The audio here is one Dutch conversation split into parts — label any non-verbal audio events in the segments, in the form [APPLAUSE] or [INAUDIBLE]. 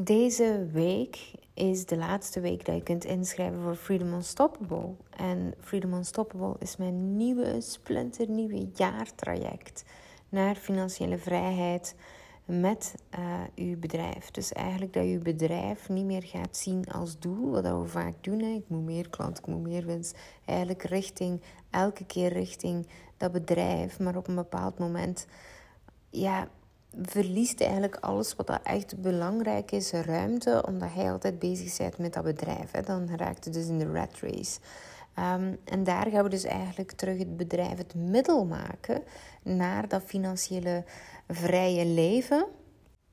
Deze week is de laatste week dat je kunt inschrijven voor Freedom Unstoppable. En Freedom Unstoppable is mijn nieuwe, splinternieuwe jaartraject naar financiële vrijheid met uh, uw bedrijf. Dus eigenlijk dat je uw bedrijf niet meer gaat zien als doel, wat we vaak doen. Hè. Ik moet meer klanten, ik moet meer winst. Eigenlijk richting, elke keer richting dat bedrijf. Maar op een bepaald moment, ja, verliest eigenlijk alles wat dat echt belangrijk is, ruimte, omdat hij altijd bezig bent met dat bedrijf. Hè. Dan raakt het dus in de rat race. Um, en daar gaan we dus eigenlijk terug het bedrijf het middel maken naar dat financiële vrije leven.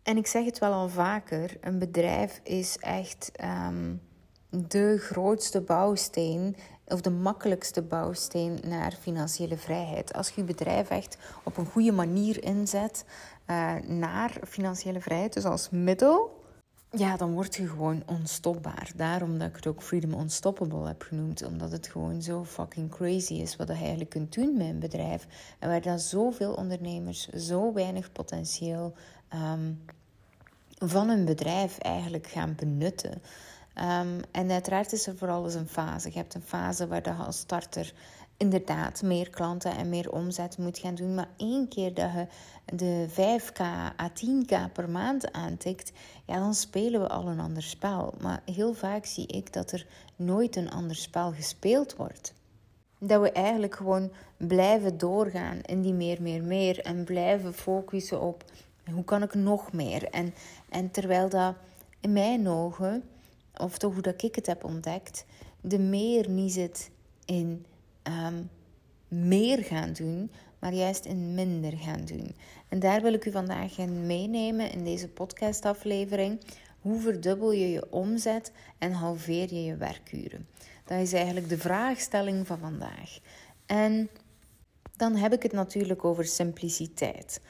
En ik zeg het wel al vaker: een bedrijf is echt um, de grootste bouwsteen of de makkelijkste bouwsteen naar financiële vrijheid. Als je je bedrijf echt op een goede manier inzet uh, naar financiële vrijheid, dus als middel, ja, dan word je gewoon onstopbaar. Daarom dat ik het ook Freedom Unstoppable heb genoemd. Omdat het gewoon zo fucking crazy is wat je eigenlijk kunt doen met een bedrijf. En waar dan zoveel ondernemers zo weinig potentieel um, van een bedrijf eigenlijk gaan benutten. Um, en uiteraard is er vooral eens een fase. Je hebt een fase waar je als starter inderdaad meer klanten en meer omzet moet gaan doen. Maar één keer dat je de 5k à 10k per maand aantikt, ja, dan spelen we al een ander spel. Maar heel vaak zie ik dat er nooit een ander spel gespeeld wordt. Dat we eigenlijk gewoon blijven doorgaan in die meer, meer, meer. En blijven focussen op hoe kan ik nog meer. En, en terwijl dat in mijn ogen, of toch hoe dat ik het heb ontdekt, de meer niet zit in um, meer gaan doen, maar juist in minder gaan doen. En daar wil ik u vandaag in meenemen in deze podcastaflevering. Hoe verdubbel je je omzet en halveer je je werkuren? Dat is eigenlijk de vraagstelling van vandaag. En dan heb ik het natuurlijk over simpliciteit.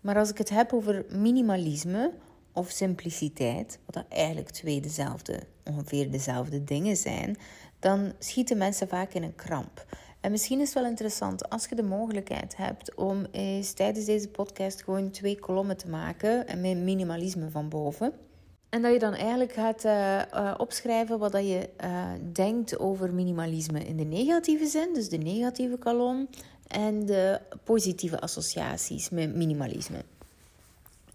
Maar als ik het heb over minimalisme of simpliciteit, wat eigenlijk twee dezelfde, ongeveer dezelfde dingen zijn, dan schieten mensen vaak in een kramp. En misschien is het wel interessant als je de mogelijkheid hebt om eens tijdens deze podcast gewoon twee kolommen te maken en met minimalisme van boven. En dat je dan eigenlijk gaat uh, opschrijven wat dat je uh, denkt over minimalisme in de negatieve zin, dus de negatieve kolom, en de positieve associaties met minimalisme.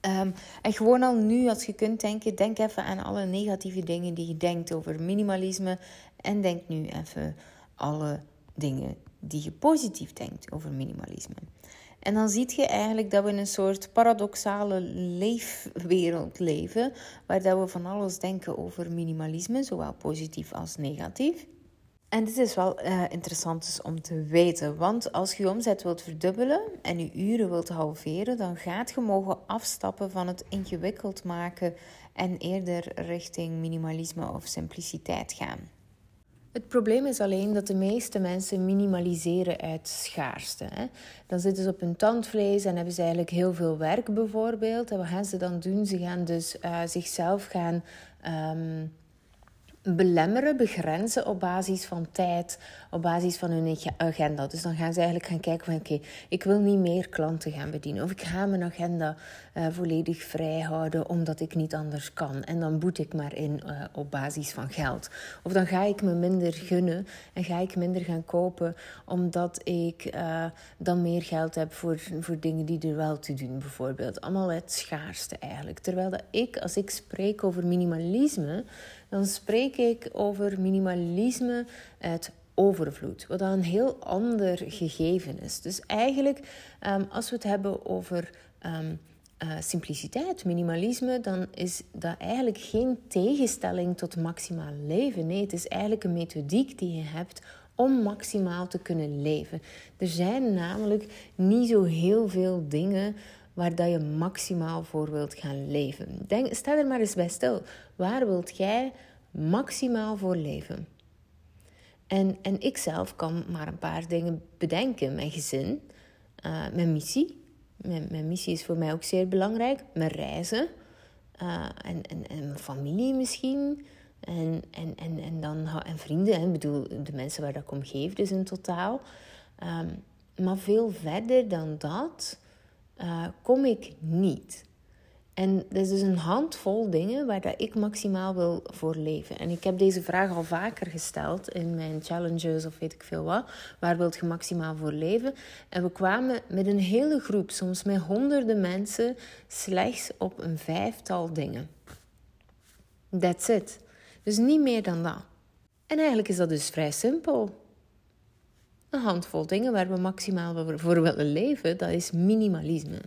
Um, en gewoon al nu, als je kunt denken, denk even aan alle negatieve dingen die je denkt over minimalisme. En denk nu even alle dingen die je positief denkt over minimalisme. En dan zie je eigenlijk dat we in een soort paradoxale leefwereld leven, waar dat we van alles denken over minimalisme, zowel positief als negatief. En dit is wel uh, interessant dus om te weten, want als je je omzet wilt verdubbelen en je uren wilt halveren, dan gaat je mogen afstappen van het ingewikkeld maken en eerder richting minimalisme of simpliciteit gaan. Het probleem is alleen dat de meeste mensen minimaliseren uit schaarste. Hè. Dan zitten ze op hun tandvlees en hebben ze eigenlijk heel veel werk bijvoorbeeld. En wat gaan ze dan doen? Ze gaan dus uh, zichzelf gaan um, belemmeren, begrenzen op basis van tijd, op basis van hun agenda. Dus dan gaan ze eigenlijk gaan kijken van oké, ik wil niet meer klanten gaan bedienen. Of ik ga mijn agenda uh, volledig vrij houden omdat ik niet anders kan. En dan boet ik maar in uh, op basis van geld. Of dan ga ik me minder gunnen en ga ik minder gaan kopen omdat ik uh, dan meer geld heb voor, voor dingen die er wel te doen bijvoorbeeld. Allemaal het schaarste eigenlijk. Terwijl dat ik, als ik spreek over minimalisme dan spreek ik over minimalisme uit overvloed, wat een heel ander gegeven is. Dus eigenlijk, um, als we het hebben over um, simpliciteit, minimalisme, dan is dat eigenlijk geen tegenstelling tot maximaal leven. Nee, het is eigenlijk een methodiek die je hebt om maximaal te kunnen leven. Er zijn namelijk niet zo heel veel dingen waar dat je maximaal voor wilt gaan leven. Denk, er maar eens bij stil. Waar wilt jij maximaal voor leven? En, en ik zelf kan maar een paar dingen bedenken. Mijn gezin, uh, mijn missie. Mijn, mijn, missie is voor mij ook zeer belangrijk. Mijn reizen. Uh, en, en, en mijn familie misschien. En, en, en, en dan en vrienden. Ik bedoel, de mensen waar ik om geef, dus in totaal. Um, maar veel verder dan dat uh, kom ik niet. En dat is dus een handvol dingen waar dat ik maximaal wil voor leven. En ik heb deze vraag al vaker gesteld in mijn challenges of weet ik veel wat. Waar wilt je maximaal voor leven? En we kwamen met een hele groep, soms met honderden mensen, slechts op een vijftal dingen. That's it. Dus niet meer dan dat. En eigenlijk is dat dus vrij simpel. Een handvol dingen waar we maximaal voor willen leven, dat is minimalisme.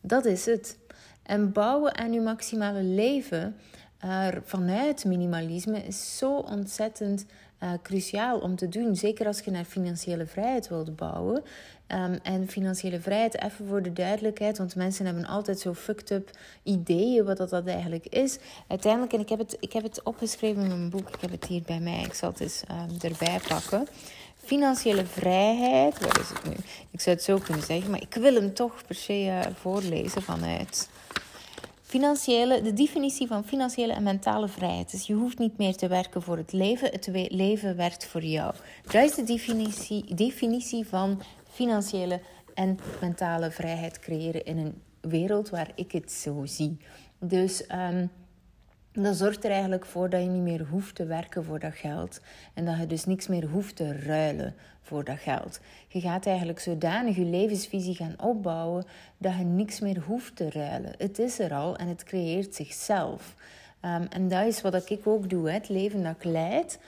Dat is het. En bouwen aan je maximale leven uh, vanuit minimalisme is zo ontzettend uh, cruciaal om te doen. Zeker als je naar financiële vrijheid wilt bouwen. Um, en financiële vrijheid, even voor de duidelijkheid, want mensen hebben altijd zo fucked up ideeën wat dat, dat eigenlijk is. Uiteindelijk, en ik heb, het, ik heb het opgeschreven in mijn boek, ik heb het hier bij mij, ik zal het eens um, erbij pakken. Financiële vrijheid, wat is het nu? Ik zou het zo kunnen zeggen, maar ik wil hem toch per se uh, voorlezen vanuit Financiële, de definitie van financiële en mentale vrijheid. Dus je hoeft niet meer te werken voor het leven, het leven werkt voor jou. Dat is de definitie, definitie van financiële en mentale vrijheid creëren in een wereld waar ik het zo zie. Dus um, dat zorgt er eigenlijk voor dat je niet meer hoeft te werken voor dat geld. En dat je dus niks meer hoeft te ruilen voor dat geld. Je gaat eigenlijk zodanig je levensvisie gaan opbouwen dat je niks meer hoeft te ruilen. Het is er al en het creëert zichzelf. Um, en dat is wat ik ook doe, het leven dat ik leid.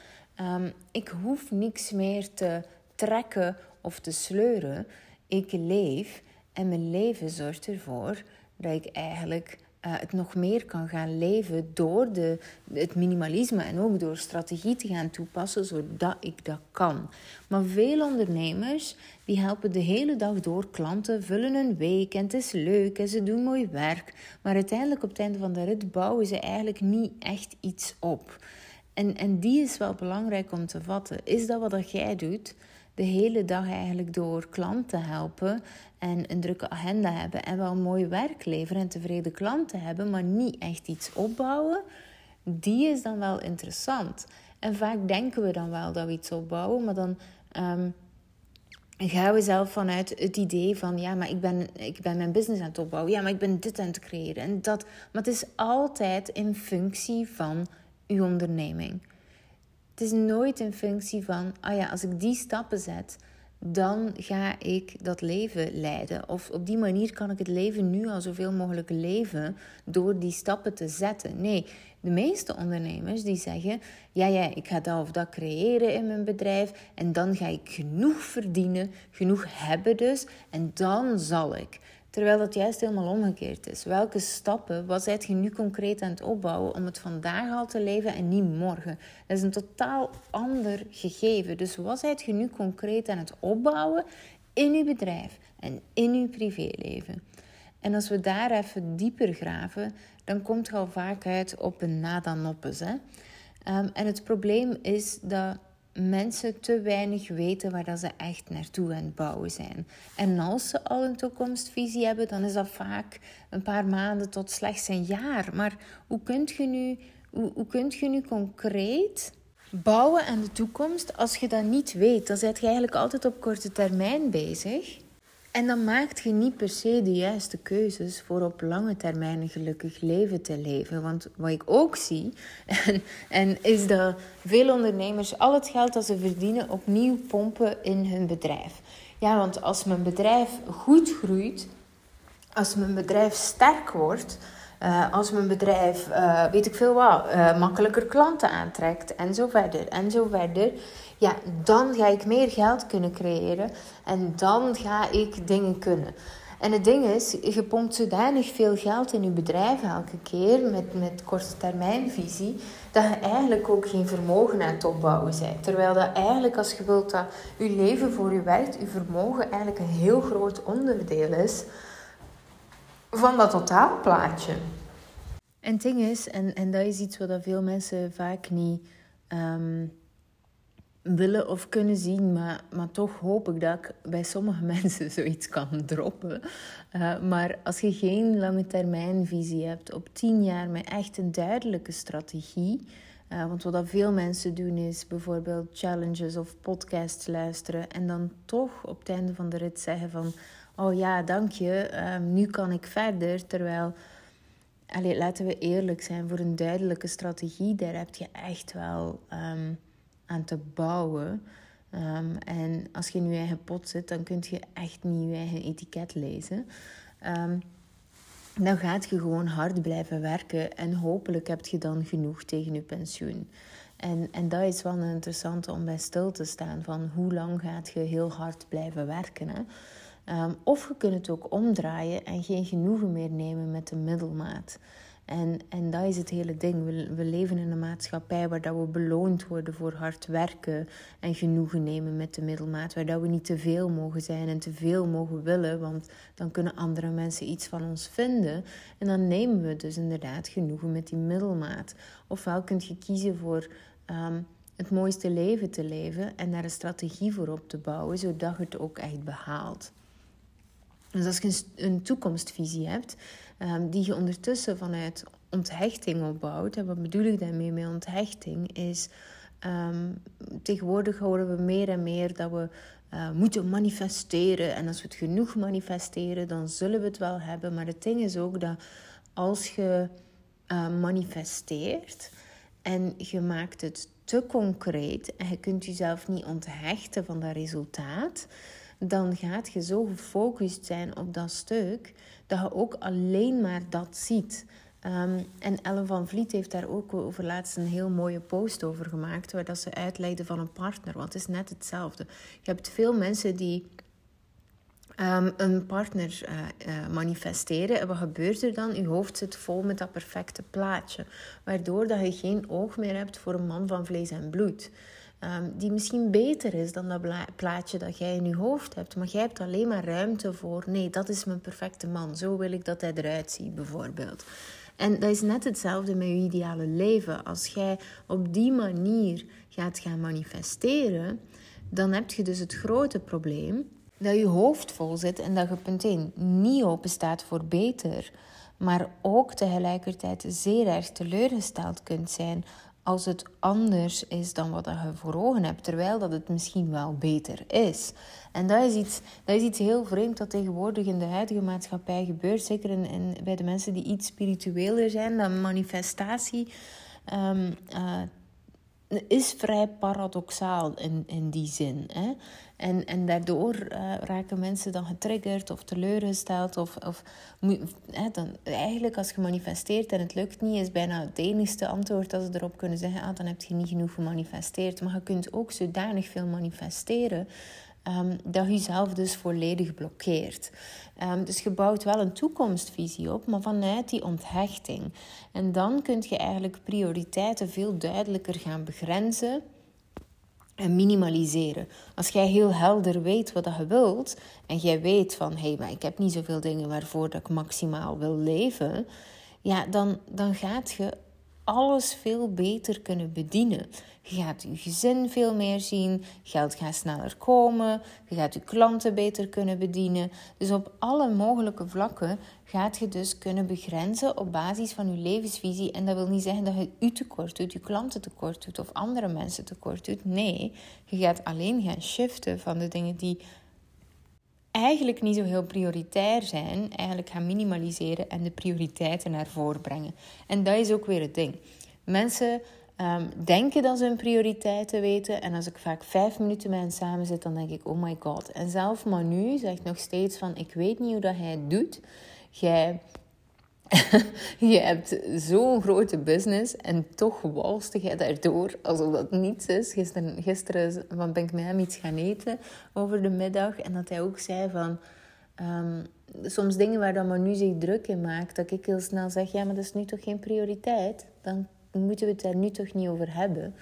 Um, ik hoef niks meer te trekken of te sleuren. Ik leef en mijn leven zorgt ervoor dat ik eigenlijk het nog meer kan gaan leven door de, het minimalisme en ook door strategie te gaan toepassen zodat ik dat kan. Maar veel ondernemers die helpen de hele dag door klanten, vullen hun week en het is leuk en ze doen mooi werk. Maar uiteindelijk op het einde van de rit bouwen ze eigenlijk niet echt iets op. En, en die is wel belangrijk om te vatten. Is dat wat dat jij doet? De hele dag eigenlijk door klanten helpen en een drukke agenda hebben en wel mooi werk leveren en tevreden klanten hebben, maar niet echt iets opbouwen, die is dan wel interessant. En vaak denken we dan wel dat we iets opbouwen, maar dan um, gaan we zelf vanuit het idee van ja, maar ik ben, ik ben mijn business aan het opbouwen, ja, maar ik ben dit aan het creëren en dat. Maar het is altijd in functie van uw onderneming. Het is nooit een functie van, ah ja, als ik die stappen zet, dan ga ik dat leven leiden. Of op die manier kan ik het leven nu al zoveel mogelijk leven door die stappen te zetten. Nee, de meeste ondernemers die zeggen: ja, ja, ik ga dat of dat creëren in mijn bedrijf en dan ga ik genoeg verdienen, genoeg hebben dus, en dan zal ik. Terwijl dat juist helemaal omgekeerd is. Welke stappen, wat zijt je nu concreet aan het opbouwen om het vandaag al te leven en niet morgen? Dat is een totaal ander gegeven. Dus wat zijt je nu concreet aan het opbouwen in je bedrijf en in je privéleven? En als we daar even dieper graven, dan komt het al vaak uit op een nadanoppes. Hè? Um, en het probleem is dat mensen te weinig weten waar dat ze echt naartoe aan het bouwen zijn. En als ze al een toekomstvisie hebben, dan is dat vaak een paar maanden tot slechts een jaar. Maar hoe kunt je nu, hoe, hoe kunt je nu concreet bouwen aan de toekomst als je dat niet weet? Dan zit je eigenlijk altijd op korte termijn bezig. En dan maakt je niet per se de juiste keuzes voor op lange termijn een gelukkig leven te leven. Want wat ik ook zie, en, en is dat veel ondernemers al het geld dat ze verdienen opnieuw pompen in hun bedrijf. Ja, want als mijn bedrijf goed groeit, als mijn bedrijf sterk wordt, uh, als mijn bedrijf, uh, weet ik veel wat, uh, makkelijker klanten aantrekt en zo verder en zo verder ja, dan ga ik meer geld kunnen creëren en dan ga ik dingen kunnen. En het ding is, je pompt zodanig veel geld in je bedrijf elke keer met, met korte termijnvisie, dat je eigenlijk ook geen vermogen aan het opbouwen bent. Terwijl dat eigenlijk, als je wilt dat je leven voor je werkt, je vermogen eigenlijk een heel groot onderdeel is van dat totaalplaatje. En het ding is, en, en dat is iets wat veel mensen vaak niet um, willen of kunnen zien, maar, maar toch hoop ik dat ik bij sommige [LAUGHS] mensen zoiets kan droppen. Uh, maar als je geen lange termijn visie hebt op tien jaar met echt een duidelijke strategie. Uh, want wat veel mensen doen is bijvoorbeeld challenges of podcasts luisteren en dan toch op het einde van de rit zeggen van oh ja, dank je, uh, nu kan ik verder. Terwijl laten we eerlijk zijn, voor een duidelijke strategie, daar heb je echt wel ehm, aan te bouwen. Ehm, en als je in je eigen pot zit, dan kun je echt niet je eigen etiket lezen. Um, dan gaat je gewoon hard blijven werken en hopelijk heb je dan genoeg tegen je pensioen. En, en dat is wel een interessante om bij stil te staan van hoe lang gaat je heel hard blijven werken. Hè? Ehm, of je kunt het ook omdraaien en geen genoegen meer nemen met de middelmaat. En, en dat is het hele ding. We, we leven in een maatschappij waar dat we beloond worden voor hard werken en genoegen nemen met de middelmaat. Waar dat we niet te veel mogen zijn en te veel mogen willen, want dan kunnen andere mensen iets van ons vinden. En dan nemen we dus inderdaad genoegen met die middelmaat. Ofwel kun je kiezen voor ehm, het mooiste leven te leven en daar een strategie voor op te bouwen, zodat je het ook echt behaalt. Dus als je een toekomstvisie hebt, um, die je ondertussen vanuit onthechting opbouwt. En wat bedoel ik daarmee met onthechting? Is um, tegenwoordig horen we meer en meer dat we uh, moeten manifesteren. En als we het genoeg manifesteren, dan zullen we het wel hebben. Maar het ding is ook dat als je uh, manifesteert en je maakt het te concreet en je kunt jezelf niet onthechten van dat resultaat dan gaat je zo gefocust zijn op dat stuk dat je ook alleen maar dat ziet. Um, en Ellen van Vliet heeft daar ook over laatst een heel mooie post over gemaakt, waar dat ze uitlegde van een partner. Want het is net hetzelfde. Je hebt veel mensen die um, een partner uh, uh, manifesteren. En wat gebeurt er dan? Je hoofd zit vol met dat perfecte plaatje. Waardoor dat je geen oog meer hebt voor een man van vlees en bloed. Ehm, die misschien beter is dan dat plaatje dat jij in je hoofd hebt. Maar jij hebt alleen maar ruimte voor, nee, dat is mijn perfecte man. Zo wil ik dat hij eruit ziet, bijvoorbeeld. En dat is net hetzelfde met je ideale leven. Als jij op die manier gaat gaan manifesteren, dan heb je dus het grote probleem dat je hoofd vol zit en dat je punt 1 niet open staat voor beter, maar ook tegelijkertijd zeer erg teleurgesteld kunt zijn als het anders is dan wat je voor ogen hebt, terwijl dat het misschien wel beter is. En dat is iets, dat is iets heel vreemd dat tegenwoordig in de huidige maatschappij gebeurt, zeker in, bij de mensen die iets spiritueler zijn, dat manifestatie um, uh, is vrij paradoxaal in, in die zin. Hè? En, en daardoor uh, raken mensen dan getriggerd of teleurgesteld. Of, of dan, eigenlijk als je manifesteert en het lukt niet, is bijna het enigste antwoord dat ze erop kunnen zeggen: ah, dan heb je niet genoeg gemanifesteerd. Maar je kunt ook zodanig veel manifesteren Um, dat je jezelf dus volledig blokkeert. Um, dus je bouwt wel een toekomstvisie op, maar vanuit die onthechting. En dan kun je eigenlijk prioriteiten veel duidelijker gaan begrenzen en minimaliseren. Als jij heel helder weet wat je wilt en jij weet van hé, hey, maar ik heb niet zoveel dingen waarvoor dat ik maximaal wil leven, ja, dan, dan gaat je alles veel beter kunnen bedienen. Je gaat je gezin veel meer zien, geld gaat sneller komen, je gaat je klanten beter kunnen bedienen. Dus op alle mogelijke vlakken gaat je dus kunnen begrenzen op basis van je levensvisie. En dat wil niet zeggen dat je u tekort doet, je klanten tekort doet of andere mensen tekort doet. Nee, je gaat alleen gaan shiften van de dingen die eigenlijk niet zo heel prioritair zijn, eigenlijk gaan minimaliseren en de prioriteiten naar voren brengen. En dat is ook weer het ding. Mensen um, denken dat ze hun prioriteiten weten. En als ik vaak vijf minuten met hen samen zit, dan denk ik, oh my god. En zelf Manu zegt nog steeds van, ik weet niet hoe dat hij het doet. Jij [LAUGHS] je hebt zo'n grote business en toch walste jij daardoor alsof dat niets is. Gisteren, gisteren ben ik met hem iets gaan eten over de middag en dat hij ook zei van... Um, soms dingen waar dan Manu zich druk in maakt, dat ik heel snel zeg: ja, maar dat is nu toch geen prioriteit? Dan moeten we het daar nu toch niet over hebben.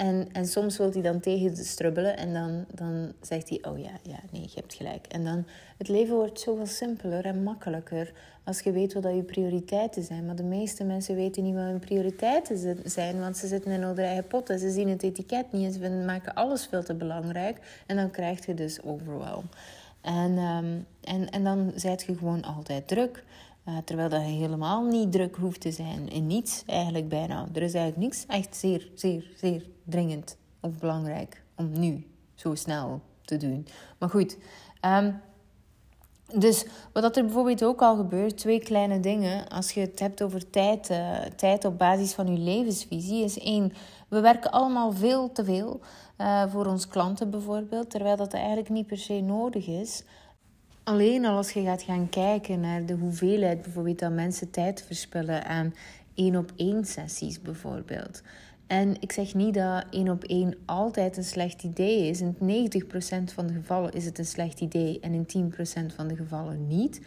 En, en soms wil hij dan tegen strubbelen en dan, dan zegt hij: Oh ja, ja, nee, je hebt gelijk. En dan, het leven wordt zoveel simpeler en makkelijker als je weet wat dat je prioriteiten zijn. Maar de meeste mensen weten niet wat hun prioriteiten zijn, want ze zitten in hun eigen en ze zien het etiket niet en ze maken alles veel te belangrijk. En dan krijg je dus overwhelm. En, um, en, en dan zijt je gewoon altijd druk. Uh, terwijl dat je helemaal niet druk hoeft te zijn in niets, eigenlijk bijna. Er is eigenlijk niks echt zeer, zeer, zeer dringend of belangrijk om nu zo snel te doen. Maar goed, um, Dus wat er bijvoorbeeld ook al gebeurt, twee kleine dingen, als je het hebt over tijd, uh, tijd op basis van je levensvisie, is één, we werken allemaal veel te veel uh, voor onze klanten bijvoorbeeld, terwijl dat eigenlijk niet per se nodig is. Alleen al als je gaat gaan kijken naar de hoeveelheid bijvoorbeeld dat mensen tijd verspillen aan één op één sessies bijvoorbeeld. En ik zeg niet dat één op één altijd een slecht idee is. In 90% van de gevallen is het een slecht idee en in 10% van de gevallen niet.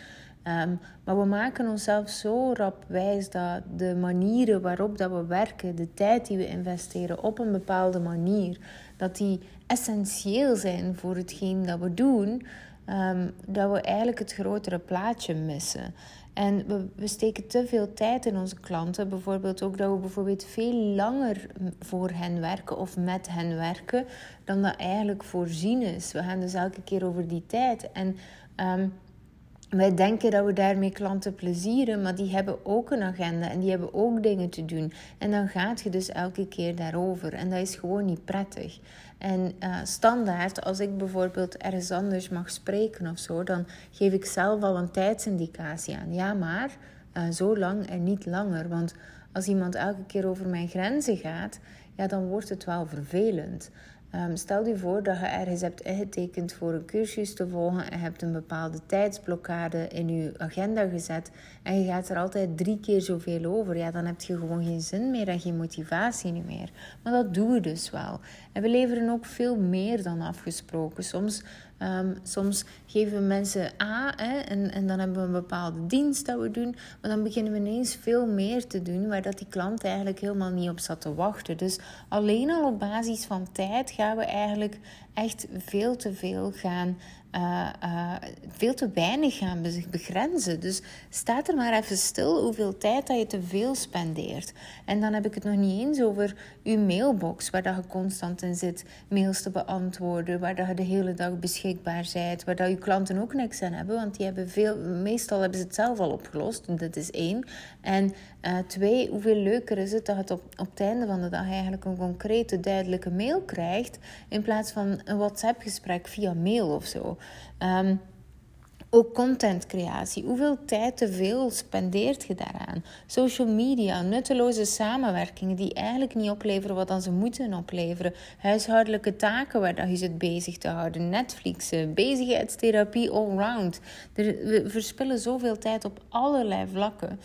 Um, maar we maken onszelf zo rap wijs dat de manieren waarop dat we werken, de tijd die we investeren op een bepaalde manier, dat die essentieel zijn voor hetgeen dat we doen, um, dat we eigenlijk het grotere plaatje missen. En we, we, steken te veel tijd in onze klanten. Bijvoorbeeld ook dat we bijvoorbeeld veel langer voor hen werken of met hen werken dan dat eigenlijk voorzien is. We gaan dus elke keer over die tijd. En um, wij denken dat we daarmee klanten plezieren, maar die hebben ook een agenda en die hebben ook dingen te doen. En dan gaat je dus elke keer daarover. En dat is gewoon niet prettig. En uh, standaard, als ik bijvoorbeeld ergens anders mag spreken of zo, dan geef ik zelf al een tijdsindicatie aan. Ja, maar uh, zo lang en niet langer. Want als iemand elke keer over mijn grenzen gaat, ja, dan wordt het wel vervelend. Um, stel je voor dat je ergens hebt ingetekend voor een cursus te volgen en hebt een bepaalde tijdsblokkade in je agenda gezet en je gaat er altijd drie keer zoveel over. Ja, dan heb je gewoon geen zin meer en geen motivatie meer. Maar dat doen we dus wel. En we leveren ook veel meer dan afgesproken. Soms Um, soms geven we mensen A hè, en, en dan hebben we een bepaalde dienst dat we doen. Maar dan beginnen we ineens veel meer te doen waar dat die klant eigenlijk helemaal niet op zat te wachten. Dus alleen al op basis van tijd gaan we eigenlijk echt veel te veel gaan uh, uh, veel te weinig gaan begrenzen. Dus staat er maar even stil hoeveel tijd dat je te veel spendeert. En dan heb ik het nog niet eens over je mailbox, waar dat je constant in zit mails te beantwoorden, waar dat je de hele dag beschikbaar bent, waar dat je klanten ook niks aan hebben, want die hebben veel, meestal hebben ze het zelf al opgelost. Dat is één. En uh, twee, hoeveel leuker is het dat je op, op het einde van de dag eigenlijk een concrete, duidelijke mail krijgt, in plaats van een WhatsApp-gesprek via mail of zo. Um, ook contentcreatie. Hoeveel tijd te veel spendeert je daaraan? Social media, nutteloze samenwerkingen die eigenlijk niet opleveren wat dan ze moeten opleveren. Huishoudelijke taken waar je zit bezig te houden. Netflix, bezigheidstherapie allround. We verspillen zoveel tijd op allerlei vlakken.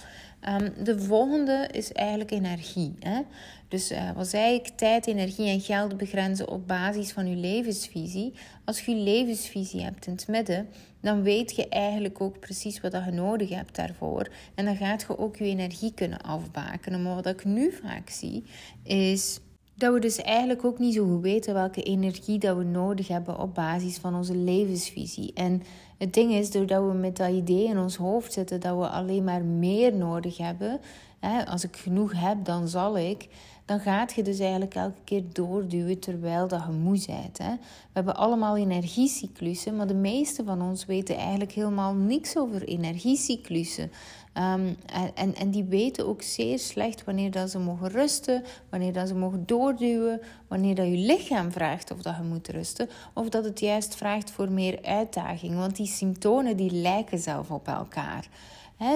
Um, de volgende is eigenlijk energie. Hè? Dus uh, wat zei ik? Tijd, energie en geld begrenzen op basis van je levensvisie. Als je je levensvisie hebt in het midden, dan weet je eigenlijk ook precies wat je nodig hebt daarvoor. En dan gaat je ook je energie kunnen afbaken. Maar wat ik nu vaak zie, is dat we dus eigenlijk ook niet zo goed weten welke energie dat we nodig hebben op basis van onze levensvisie. En het ding is, doordat we met dat idee in ons hoofd zitten dat we alleen maar meer nodig hebben, hè, als ik genoeg heb, dan zal ik, dan gaat je dus eigenlijk elke keer doorduwen terwijl dat je moe bent. Hè. We hebben allemaal energiecyclussen, maar de meeste van ons weten eigenlijk helemaal niks over energiecyclussen. Um, en, en die weten ook zeer slecht wanneer dat ze mogen rusten, wanneer dat ze mogen doorduwen, wanneer dat je lichaam vraagt of dat je moet rusten, of dat het juist vraagt voor meer uitdaging. Want die symptomen die lijken zelf op elkaar.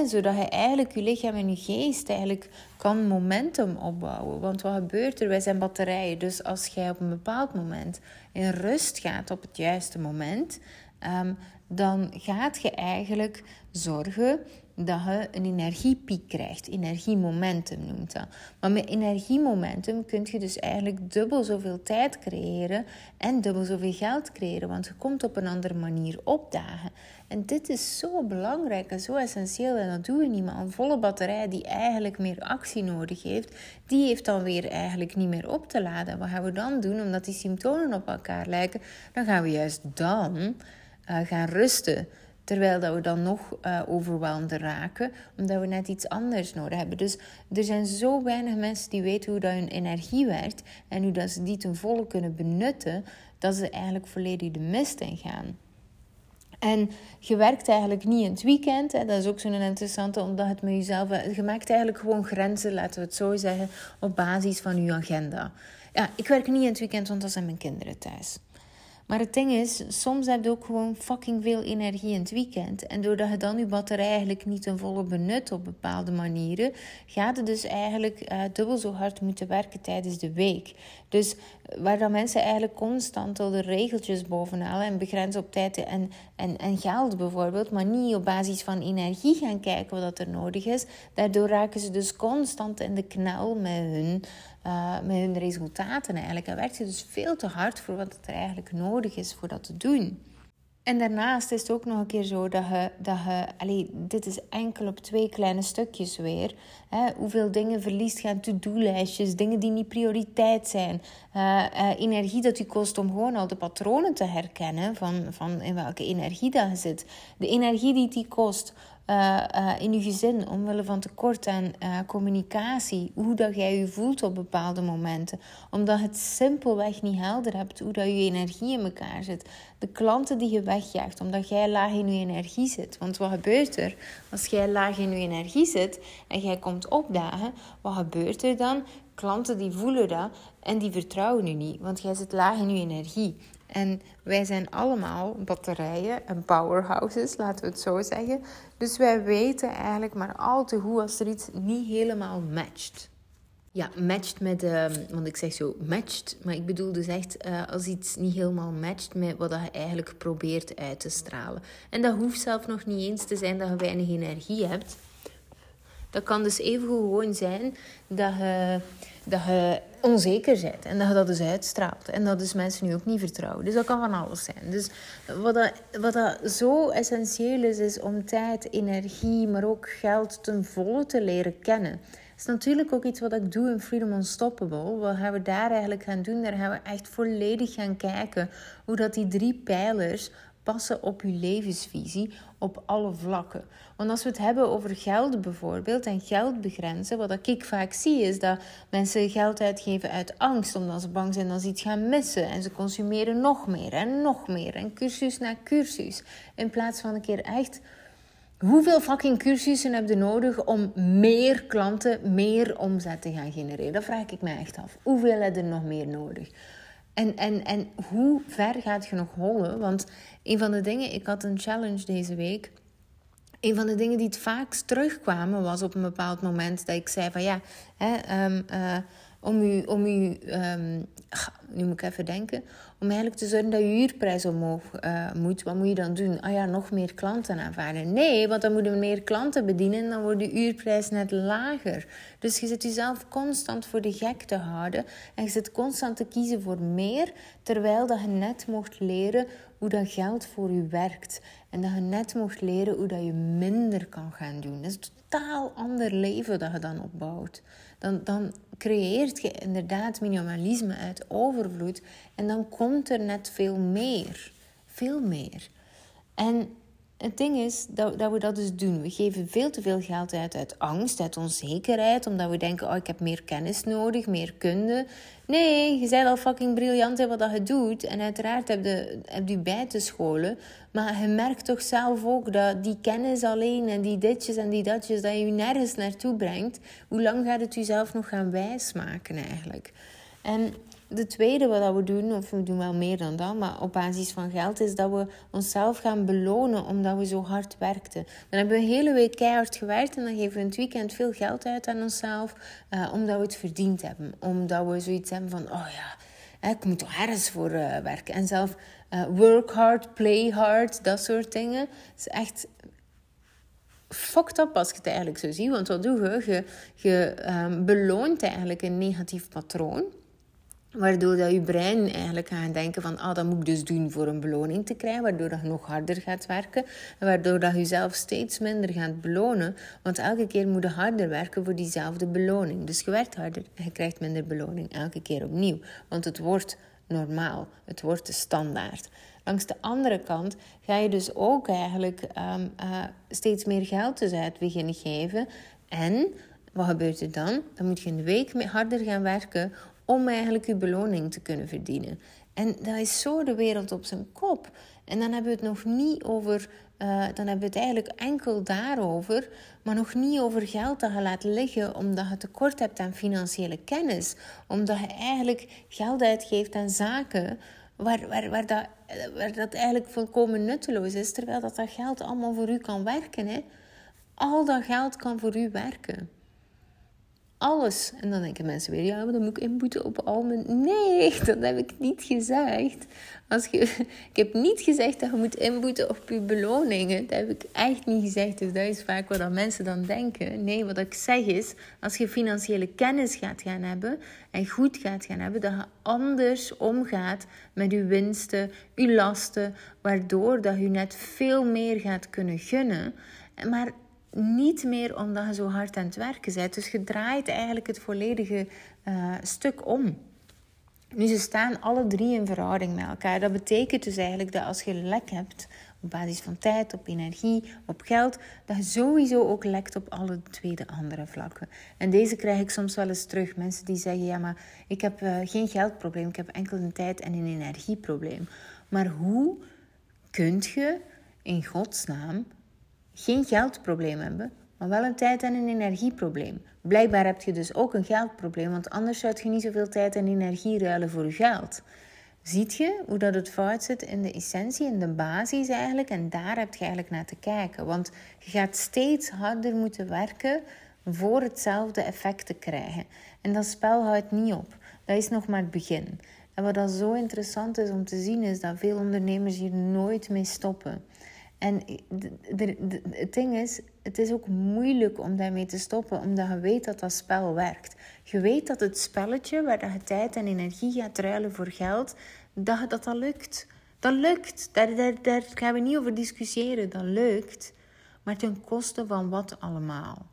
Zodat je eigenlijk je lichaam en je geest eigenlijk kan momentum opbouwen. Want wat gebeurt er? Wij zijn batterijen. Dus als jij op een bepaald moment in rust gaat op het juiste moment, um, dan gaat je eigenlijk zorgen dat je een energiepiek krijgt. Energiemomentum noemt dat. Maar met energiemomentum kun je dus eigenlijk dubbel zoveel tijd creëren en dubbel zoveel geld creëren. Want je komt op een andere manier opdagen. En dit is zo belangrijk en zo essentieel. En dat doen we niet. Maar een volle batterij die eigenlijk meer actie nodig heeft, die heeft dan weer eigenlijk niet meer op te laden. Wat gaan we dan doen? Omdat die symptomen op elkaar lijken, dan gaan we juist dan uh, gaan rusten. Terwijl dat we dan nog uh, raken, omdat we net iets anders nodig hebben. Dus er zijn zo weinig mensen die weten hoe dat hun energie werkt en hoe dat ze die ten volle kunnen benutten, dat ze eigenlijk volledig de mist in gaan. En je werkt eigenlijk niet in het weekend. Hè. Dat is ook zo'n interessante, omdat het met jezelf... Je maakt eigenlijk gewoon grenzen, laten we het zo zeggen, op basis van je agenda. Ja, ik werk niet in het weekend, want dan zijn mijn kinderen thuis. Maar het ding is, soms heb je ook gewoon fucking veel energie in het weekend. En doordat je dan je batterij eigenlijk niet ten volle benut op bepaalde manieren, gaat het dus eigenlijk uh, dubbel zo hard moeten werken tijdens de week. Dus waar dan mensen eigenlijk constant al de regeltjes bovenhalen en begrenzen op tijd en, en, en geld bijvoorbeeld, maar niet op basis van energie gaan kijken wat er nodig is, daardoor raken ze dus constant in de knel met hun uh, met hun resultaten eigenlijk. En werkt je dus veel te hard voor wat er eigenlijk nodig is voor dat te doen. En daarnaast is het ook nog een keer zo dat je, dat je allee, dit is enkel op twee kleine stukjes weer. Hè, hoeveel dingen verliest gaan to-do-lijstjes, dingen die niet prioriteit zijn. Uh, uh, energie dat u kost om gewoon al de patronen te herkennen van, van in welke energie dat je zit. De energie die die kost uh, uh, in je gezin, omwille van tekort aan uh, communicatie, hoe dat jij je voelt op bepaalde momenten, omdat het simpelweg niet helder hebt hoe dat je energie in elkaar zit, de klanten die je wegjaagt, omdat jij laag in je energie zit. Want wat gebeurt er als jij laag in je energie zit en jij komt opdagen? Wat gebeurt er dan? Klanten die voelen dat en die vertrouwen je niet, want jij zit laag in je energie. En wij zijn allemaal batterijen en powerhouses, laten we het zo zeggen. Dus wij weten eigenlijk maar al te goed als er iets niet helemaal matcht. Ja, matcht met, uh, want ik zeg zo matcht, maar ik bedoel dus echt uh, als iets niet helemaal matcht met wat je eigenlijk probeert uit te stralen. En dat hoeft zelf nog niet eens te zijn dat je weinig energie hebt. Dat kan dus even gewoon zijn dat je, dat je onzeker en dat je dat dus uitstraalt. En dat dus mensen nu ook niet vertrouwen. Dus dat kan van alles zijn. Dus wat dat, wat dat zo essentieel is, is om tijd, energie, maar ook geld ten volle te leren kennen. Dat is natuurlijk ook iets wat ik doe in Freedom Unstoppable. Wat gaan we daar eigenlijk gaan doen? Daar gaan we echt volledig gaan kijken hoe dat die drie pijlers passen op je levensvisie op alle vlakken. Want als we het hebben over geld bijvoorbeeld en geld begrenzen, wat ik vaak zie is dat mensen geld uitgeven uit angst, omdat ze bang zijn dat ze iets gaan missen en ze consumeren nog meer en nog meer en cursus na cursus. In plaats van een keer echt Hoeveel fucking cursussen heb je nodig om meer klanten, meer omzet te gaan genereren? Dat vraag ik me echt af. Hoeveel heb je nog meer nodig? En, en, en hoe ver gaat je nog hollen? Want een van de dingen, ik had een challenge deze week. Een van de dingen die het vaakst terugkwamen was op een bepaald moment dat ik zei van ja, hè, um, om u, om u um, nu moet ik even denken, om eigenlijk te zorgen dat je huurprijs omhoog uh, moet, wat moet je dan doen? Ah ja, nog meer klanten aanvaarden. Nee, want dan moeten we meer klanten bedienen en dan wordt de huurprijs net lager. Dus je zit jezelf constant voor de gek te houden en je zit constant te kiezen voor meer, terwijl dat je net mocht leren hoe dat geld voor je werkt. En dat je net mocht leren hoe dat je minder kan gaan doen. Dat is een totaal ander leven dat je dan opbouwt. Dan, dan creëert je inderdaad minimalisme uit overvloed. En dan komt er net veel meer. Veel meer. En het ding is dat, dat we dat dus doen. We geven veel te veel geld uit uit angst, uit onzekerheid, omdat we denken: oh, ik heb meer kennis nodig, meer kunde. Nee, je bent al fucking briljant in wat dat je doet. En uiteraard heb je, heb je bij te scholen. Maar je merkt toch zelf ook dat die kennis alleen en die ditjes en die datjes, dat je je nergens naartoe brengt. Hoe lang gaat het jezelf nog gaan wijsmaken eigenlijk? En de tweede wat we doen, of we doen wel meer dan dat, maar op basis van geld, is dat we onszelf gaan belonen omdat we zo hard werkten. Dan hebben we een hele week keihard gewerkt en dan geven we in het weekend veel geld uit aan onszelf, uh, omdat we het verdiend hebben. Omdat we zoiets hebben van, oh ja, ik moet toch ergens voor uh, werken. En zelf uh, work hard, play hard, dat soort dingen. Het is echt fucked up als je het eigenlijk zo ziet. Want wat doe je? Je, je um, beloont eigenlijk een negatief patroon. Waardoor dat je brein eigenlijk gaat denken van, ah, dat moet ik dus doen voor een beloning te krijgen. Waardoor dat je nog harder gaat werken. En waardoor dat je jezelf steeds minder gaat belonen. Want elke keer moet je harder werken voor diezelfde beloning. Dus je werkt harder en je krijgt minder beloning. Elke keer opnieuw. Want het wordt normaal. Het wordt de standaard. Langs de andere kant ga je dus ook eigenlijk um, uh, steeds meer geld dus uit beginnen geven. En wat gebeurt er dan? Dan moet je een week harder gaan werken om eigenlijk je beloning te kunnen verdienen. En dat is zo de wereld op zijn kop. En dan hebben we het nog niet over, uh, dan hebben we het eigenlijk enkel daarover, maar nog niet over geld dat je laat liggen omdat je tekort hebt aan financiële kennis. Omdat je eigenlijk geld uitgeeft aan zaken waar, waar, waar, dat, dat eigenlijk volkomen nutteloos is, terwijl dat, dat geld allemaal voor u kan werken. Hè? Al dat geld kan voor u werken alles. En dan denken mensen weer, ja, maar dan moet ik inboeten op al mijn... Nee, dat heb ik niet gezegd. Als je, [LAUGHS] ik heb niet gezegd dat je moet inboeten op je beloningen. Dat heb ik echt niet gezegd. Dus dat is vaak wat mensen dan denken. Nee, wat ik zeg is, als je financiële kennis gaat gaan hebben en goed gaat gaan hebben, dat je anders omgaat met je winsten, je lasten, waardoor dat je net veel meer gaat kunnen gunnen. Maar niet meer omdat je zo hard aan het werken bent. Dus je draait eigenlijk het volledige uh, stuk om. Nu, ze staan alle drie in verhouding met elkaar. Dat betekent dus eigenlijk dat als je lek hebt op basis van tijd, op energie, op geld, dat je sowieso ook lekt op alle twee de andere vlakken. En deze krijg ik soms wel eens terug. Mensen die zeggen, ja, maar ik heb uh, geen geldprobleem, ik heb enkel een tijd- en een energieprobleem. Maar hoe kunt je in godsnaam geen geldprobleem hebben, maar wel een tijd- en een energieprobleem. Blijkbaar heb je dus ook een geldprobleem, want anders zou je niet zoveel tijd en energie ruilen voor je geld. Ziet je hoe dat het fout zit in de essentie, in de basis eigenlijk? En daar heb je eigenlijk naar te kijken. Want je gaat steeds harder moeten werken voor hetzelfde effect te krijgen. En dat spel houdt niet op. Dat is nog maar het begin. En wat dat zo interessant is om te zien, is dat veel ondernemers hier nooit mee stoppen. En het ding is, het is ook moeilijk om daarmee te stoppen, omdat je weet dat dat spel werkt. Je weet dat het spelletje waar je tijd en energie gaat ruilen voor geld, dat dat, dat lukt. Dat lukt. Daar, daar, daar gaan we niet over discussiëren. Dat lukt. Maar ten koste van wat allemaal?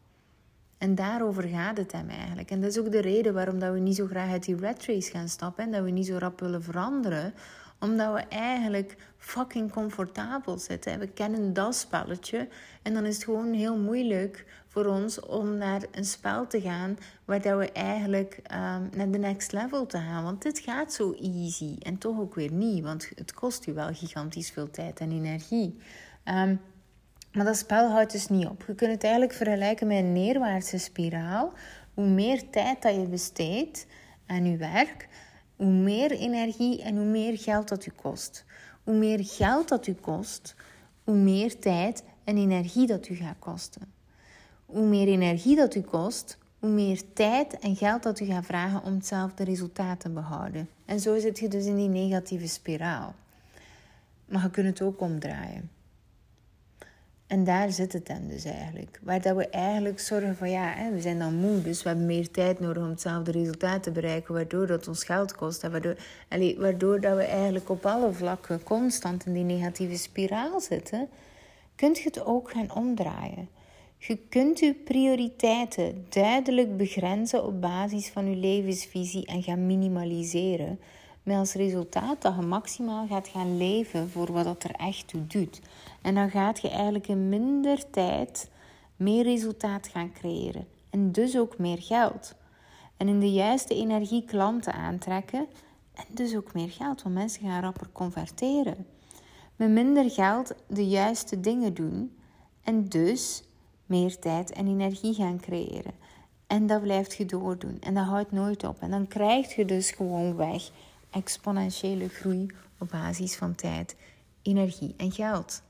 En daarover gaat het hem eigenlijk. En dat is ook de reden waarom dat we niet zo graag uit die red race gaan stappen en dat we niet zo rap willen veranderen omdat we eigenlijk fucking comfortabel zitten. We kennen dat spelletje. En dan is het gewoon heel moeilijk voor ons om naar een spel te gaan waar dat we eigenlijk um, naar de next level te gaan. Want dit gaat zo easy. En toch ook weer niet. Want het kost u wel gigantisch veel tijd en energie. Ehm, maar dat spel houdt dus niet op. Je kunt het eigenlijk vergelijken met een neerwaartse spiraal. Hoe meer tijd dat je besteedt aan je werk, hoe meer energie en hoe meer geld dat u kost. Hoe meer geld dat u kost, hoe meer tijd en energie dat u gaat kosten. Hoe meer energie dat u kost, hoe meer tijd en geld dat u gaat vragen om hetzelfde resultaat te behouden. En zo zit je dus in die negatieve spiraal. Maar je kunt het ook omdraaien. En daar zit het dan dus eigenlijk. Waar dat we eigenlijk zorgen van ja, hè, we zijn dan moe, dus we hebben meer tijd nodig om hetzelfde resultaat te bereiken, waardoor dat ons geld kost. En waardoor, allez, waardoor dat we eigenlijk op alle vlakken constant in die negatieve spiraal zitten, kunt je het ook gaan omdraaien. Je kunt je prioriteiten duidelijk begrenzen op basis van je levensvisie en gaan minimaliseren. Met als resultaat dat je maximaal gaat gaan leven voor wat dat er echt toe doet. En dan gaat je eigenlijk in minder tijd meer resultaat gaan creëren. En dus ook meer geld. En in de juiste energie klanten aantrekken. En dus ook meer geld, want mensen gaan rapper converteren. Met minder geld de juiste dingen doen. En dus meer tijd en energie gaan creëren. En dat blijft je doordoen. En dat houdt nooit op. En dan krijg je dus gewoon weg exponentiële groei op basis van tijd, energie en geld.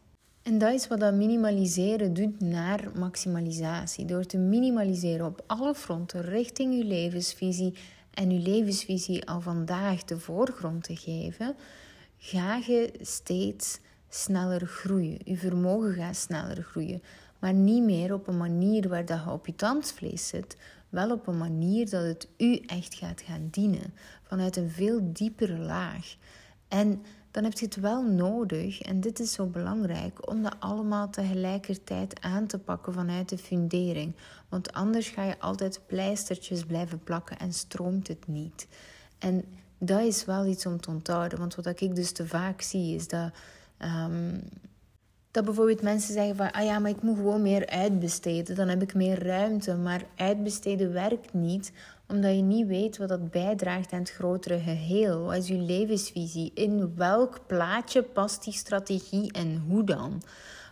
En dat is wat dat minimaliseren doet naar maximalisatie. Door te minimaliseren op alle fronten richting je levensvisie en je levensvisie al vandaag de voorgrond te geven, ga je steeds sneller groeien. Je vermogen gaat sneller groeien. Maar niet meer op een manier waar dat je op je tandvlees zit. Wel op een manier dat het u echt gaat gaan dienen. Vanuit een veel diepere laag. En dan heb je het wel nodig, en dit is zo belangrijk, om dat allemaal tegelijkertijd aan te pakken vanuit de fundering. Want anders ga je altijd pleistertjes blijven plakken en stroomt het niet. En dat is wel iets om te onthouden. Want wat ik dus te vaak zie, is dat. Um, dat bijvoorbeeld mensen zeggen van, ah ja, maar ik moet gewoon meer uitbesteden, dan heb ik meer ruimte. Maar uitbesteden werkt niet, omdat je niet weet wat dat bijdraagt aan het grotere geheel. Wat is je levensvisie? In welk plaatje past die strategie en hoe dan?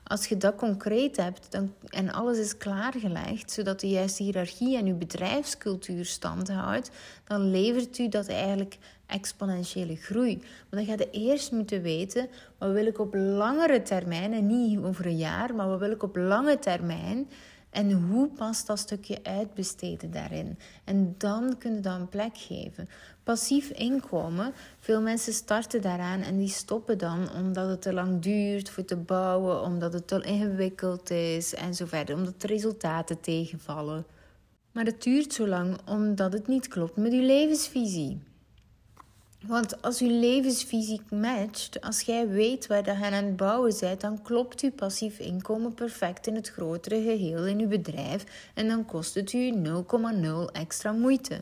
Als je dat concreet hebt dan, en alles is klaargelegd, zodat de juiste hiërarchie en je bedrijfscultuur stand houdt, dan levert u dat eigenlijk exponentiële groei. Maar dan ga je eerst moeten weten, wat wil ik op langere termijn, en niet over een jaar, maar wat wil ik op lange termijn en hoe past dat stukje uitbesteden daarin? En dan kun je dat een plek geven. Passief inkomen, veel mensen starten daaraan en die stoppen dan omdat het te lang duurt voor te bouwen, omdat het te ingewikkeld is en zo verder, omdat de resultaten tegenvallen. Maar het duurt zo lang omdat het niet klopt met je levensvisie. Want als uw levensvisie matcht, als jij weet waar je aan het bouwen bent, dan klopt uw passief inkomen perfect in het grotere geheel in uw bedrijf en dan kost het u 0,0 extra moeite.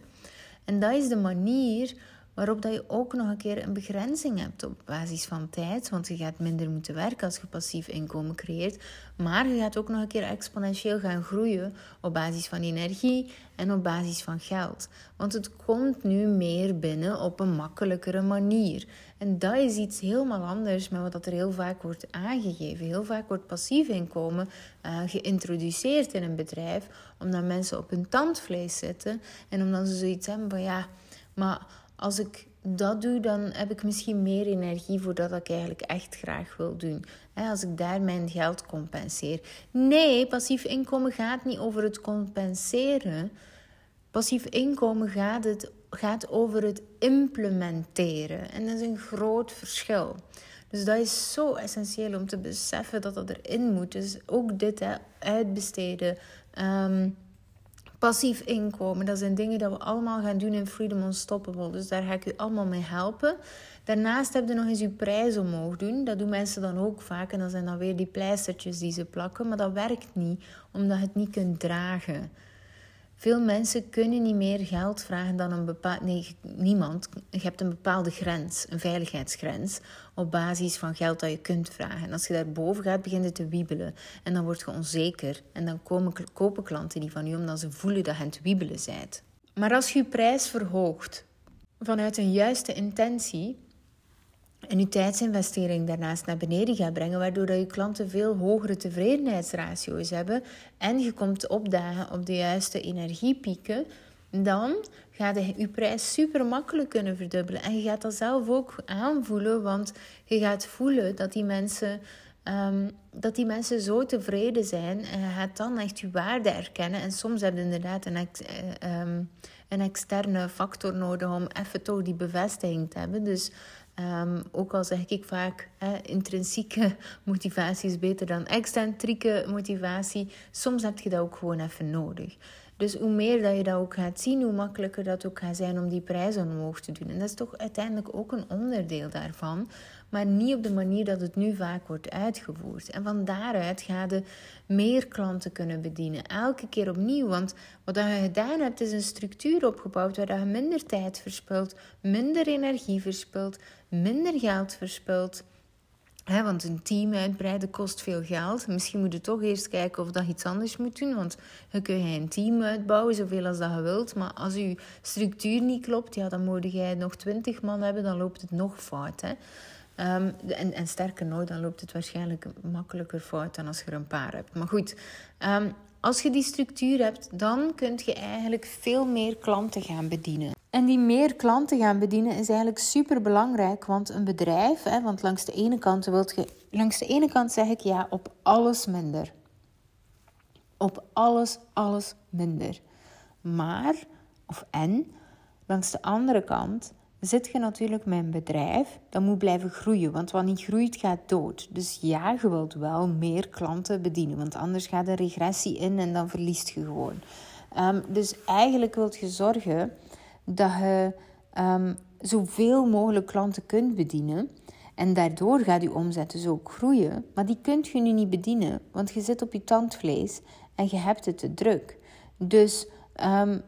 En dat is de manier waarop dat je ook nog een keer een begrenzing hebt op basis van tijd, want je gaat minder moeten werken als je passief inkomen creëert, maar je gaat ook nog een keer exponentieel gaan groeien op basis van energie en op basis van geld. Want het komt nu meer binnen op een makkelijkere manier. En dat is iets helemaal anders met wat er heel vaak wordt aangegeven. Heel vaak wordt passief inkomen uh, geïntroduceerd in een bedrijf, omdat mensen op hun tandvlees zitten en omdat ze zoiets hebben van ja, maar als ik dat doe, dan heb ik misschien meer energie voor dat ik eigenlijk echt graag wil doen. Als ik daar mijn geld compenseer. Nee, passief inkomen gaat niet over het compenseren. Passief inkomen gaat, het, gaat over het implementeren. En dat is een groot verschil. Dus dat is zo essentieel om te beseffen dat dat erin moet. Dus ook dit, hè, uitbesteden. Um, Passief inkomen, dat zijn dingen dat we allemaal gaan doen in Freedom Unstoppable. Dus daar ga ik u allemaal mee helpen. Daarnaast heb je nog eens uw prijs omhoog doen. Dat doen mensen dan ook vaak. En dan zijn dan weer die pleistertjes die ze plakken. Maar dat werkt niet, omdat je het niet kunt dragen. Veel mensen kunnen niet meer geld vragen dan een bepaald. Nee, niemand. Je hebt een bepaalde grens, een veiligheidsgrens. Op basis van geld dat je kunt vragen. En als je daarboven gaat, begint het te wiebelen. En dan word je onzeker. En dan komen, kopen klanten die van je omdat ze voelen dat je aan het wiebelen bent. Maar als je je prijs verhoogt vanuit een juiste intentie, en je tijdsinvestering daarnaast naar beneden gaat brengen, waardoor dat je klanten veel hogere tevredenheidsratio's hebben en je komt opdagen op de juiste energiepieken, dan gaat je je prijs super makkelijk kunnen verdubbelen. En je gaat dat zelf ook aanvoelen, want je gaat voelen dat die mensen, um, dat die mensen zo tevreden zijn en je gaat dan echt je waarde erkennen. En soms heb je inderdaad een, um, een externe factor nodig om even toch die bevestiging te hebben. Dus Um, ook al zeg ik vaak, intrinsieke [LAUGHS] motivatie is beter dan excentrieke motivatie. Soms heb je dat ook gewoon even nodig. Dus hoe meer dat je dat ook gaat zien, hoe makkelijker dat ook gaat zijn om die prijzen omhoog te doen. En dat is toch uiteindelijk ook een onderdeel daarvan, maar niet op de manier dat het nu vaak wordt uitgevoerd. En van daaruit ga je meer klanten kunnen bedienen, elke keer opnieuw. Want wat je gedaan hebt, is een structuur opgebouwd waar je minder tijd verspilt, minder energie verspilt, minder geld verspilt want een team uitbreiden kost veel geld. Misschien moet je toch eerst kijken of dat iets anders moet doen. Want je kunt een team uitbouwen, zoveel als dat je wilt. Maar als je structuur niet klopt, ja, dan moet jij nog twintig man hebben. Dan loopt het nog fout. Hè? Um, en, en sterker nog, dan loopt het waarschijnlijk makkelijker fout dan als je er een paar hebt. Maar goed, um, als je die structuur hebt, dan kun je eigenlijk veel meer klanten gaan bedienen. En die meer klanten gaan bedienen is eigenlijk super belangrijk, want een bedrijf, hè, want langs de ene kant wilt je, langs de ene kant zeg ik ja op alles minder. Op alles, alles minder. Maar, of en, langs de andere kant zit je natuurlijk met een bedrijf dat moet blijven groeien. Want wat niet groeit, gaat dood. Dus ja, je wilt wel meer klanten bedienen. Want anders gaat er regressie in en dan verliest je gewoon. Um, dus eigenlijk wilt je zorgen dat je um, zoveel mogelijk klanten kunt bedienen. En daardoor gaat je omzet dus ook groeien. Maar die kunt je nu niet bedienen, want je zit op je tandvlees en je hebt het te druk. Dus um,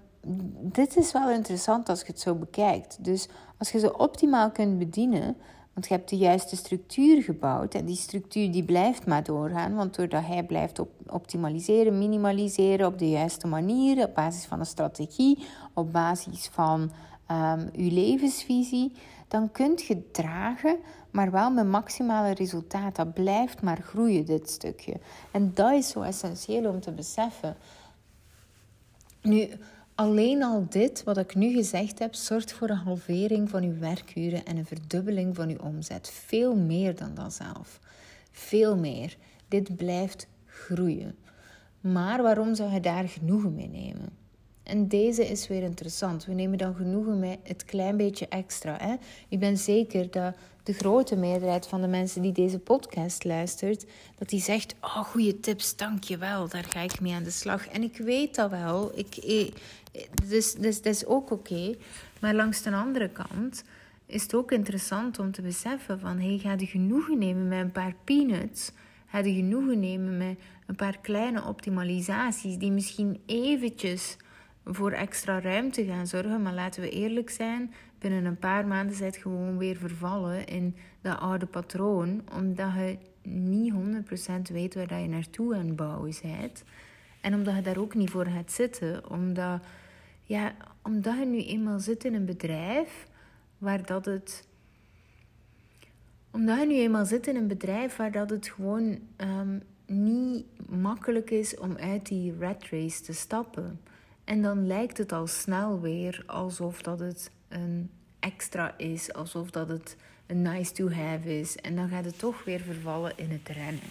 dit is wel interessant als je het zo bekijkt. Dus als je ze optimaal kunt bedienen, want je hebt de juiste structuur gebouwd en die structuur die blijft maar doorgaan, want doordat hij blijft op optimaliseren, minimaliseren op de juiste manier, op basis van een strategie, op basis van um, uw levensvisie, dan kunt je dragen, maar wel met maximale resultaat. Dat blijft maar groeien, dit stukje. En dat is zo essentieel om te beseffen. Nu, alleen al dit, wat ik nu gezegd heb, zorgt voor een halvering van uw werkuren en een verdubbeling van uw omzet. Veel meer dan dat zelf. Veel meer. Dit blijft groeien. Maar waarom zou je daar genoegen mee nemen? En deze is weer interessant. We nemen dan genoegen met het klein beetje extra. Hè? Ik ben zeker dat de grote meerderheid van de mensen die deze podcast luistert, dat die zegt: Oh, goede tips, dankjewel, daar ga ik mee aan de slag. En ik weet dat wel, ik, ik dus, dus dat is ook oké. Maar langs de andere kant is het ook interessant om te beseffen: van hey, ga je genoegen nemen met een paar peanuts. Ga je genoegen nemen met een paar kleine optimalisaties die misschien eventjes voor extra ruimte gaan zorgen. Maar laten we eerlijk zijn, binnen een paar maanden zit gewoon weer vervallen in dat oude patroon. Omdat je niet 100% weet waar je naartoe aan het bouwen bent. En omdat je daar ook niet voor gaat zitten. Omdat, ja, omdat je nu eenmaal zit in een bedrijf waar dat het... Omdat je nu eenmaal zit in een bedrijf waar dat het gewoon um, niet makkelijk is om uit die rat race te stappen. En dan lijkt het al snel weer alsof dat het een extra is, alsof dat het een nice to have is. En dan gaat het toch weer vervallen in het rennen.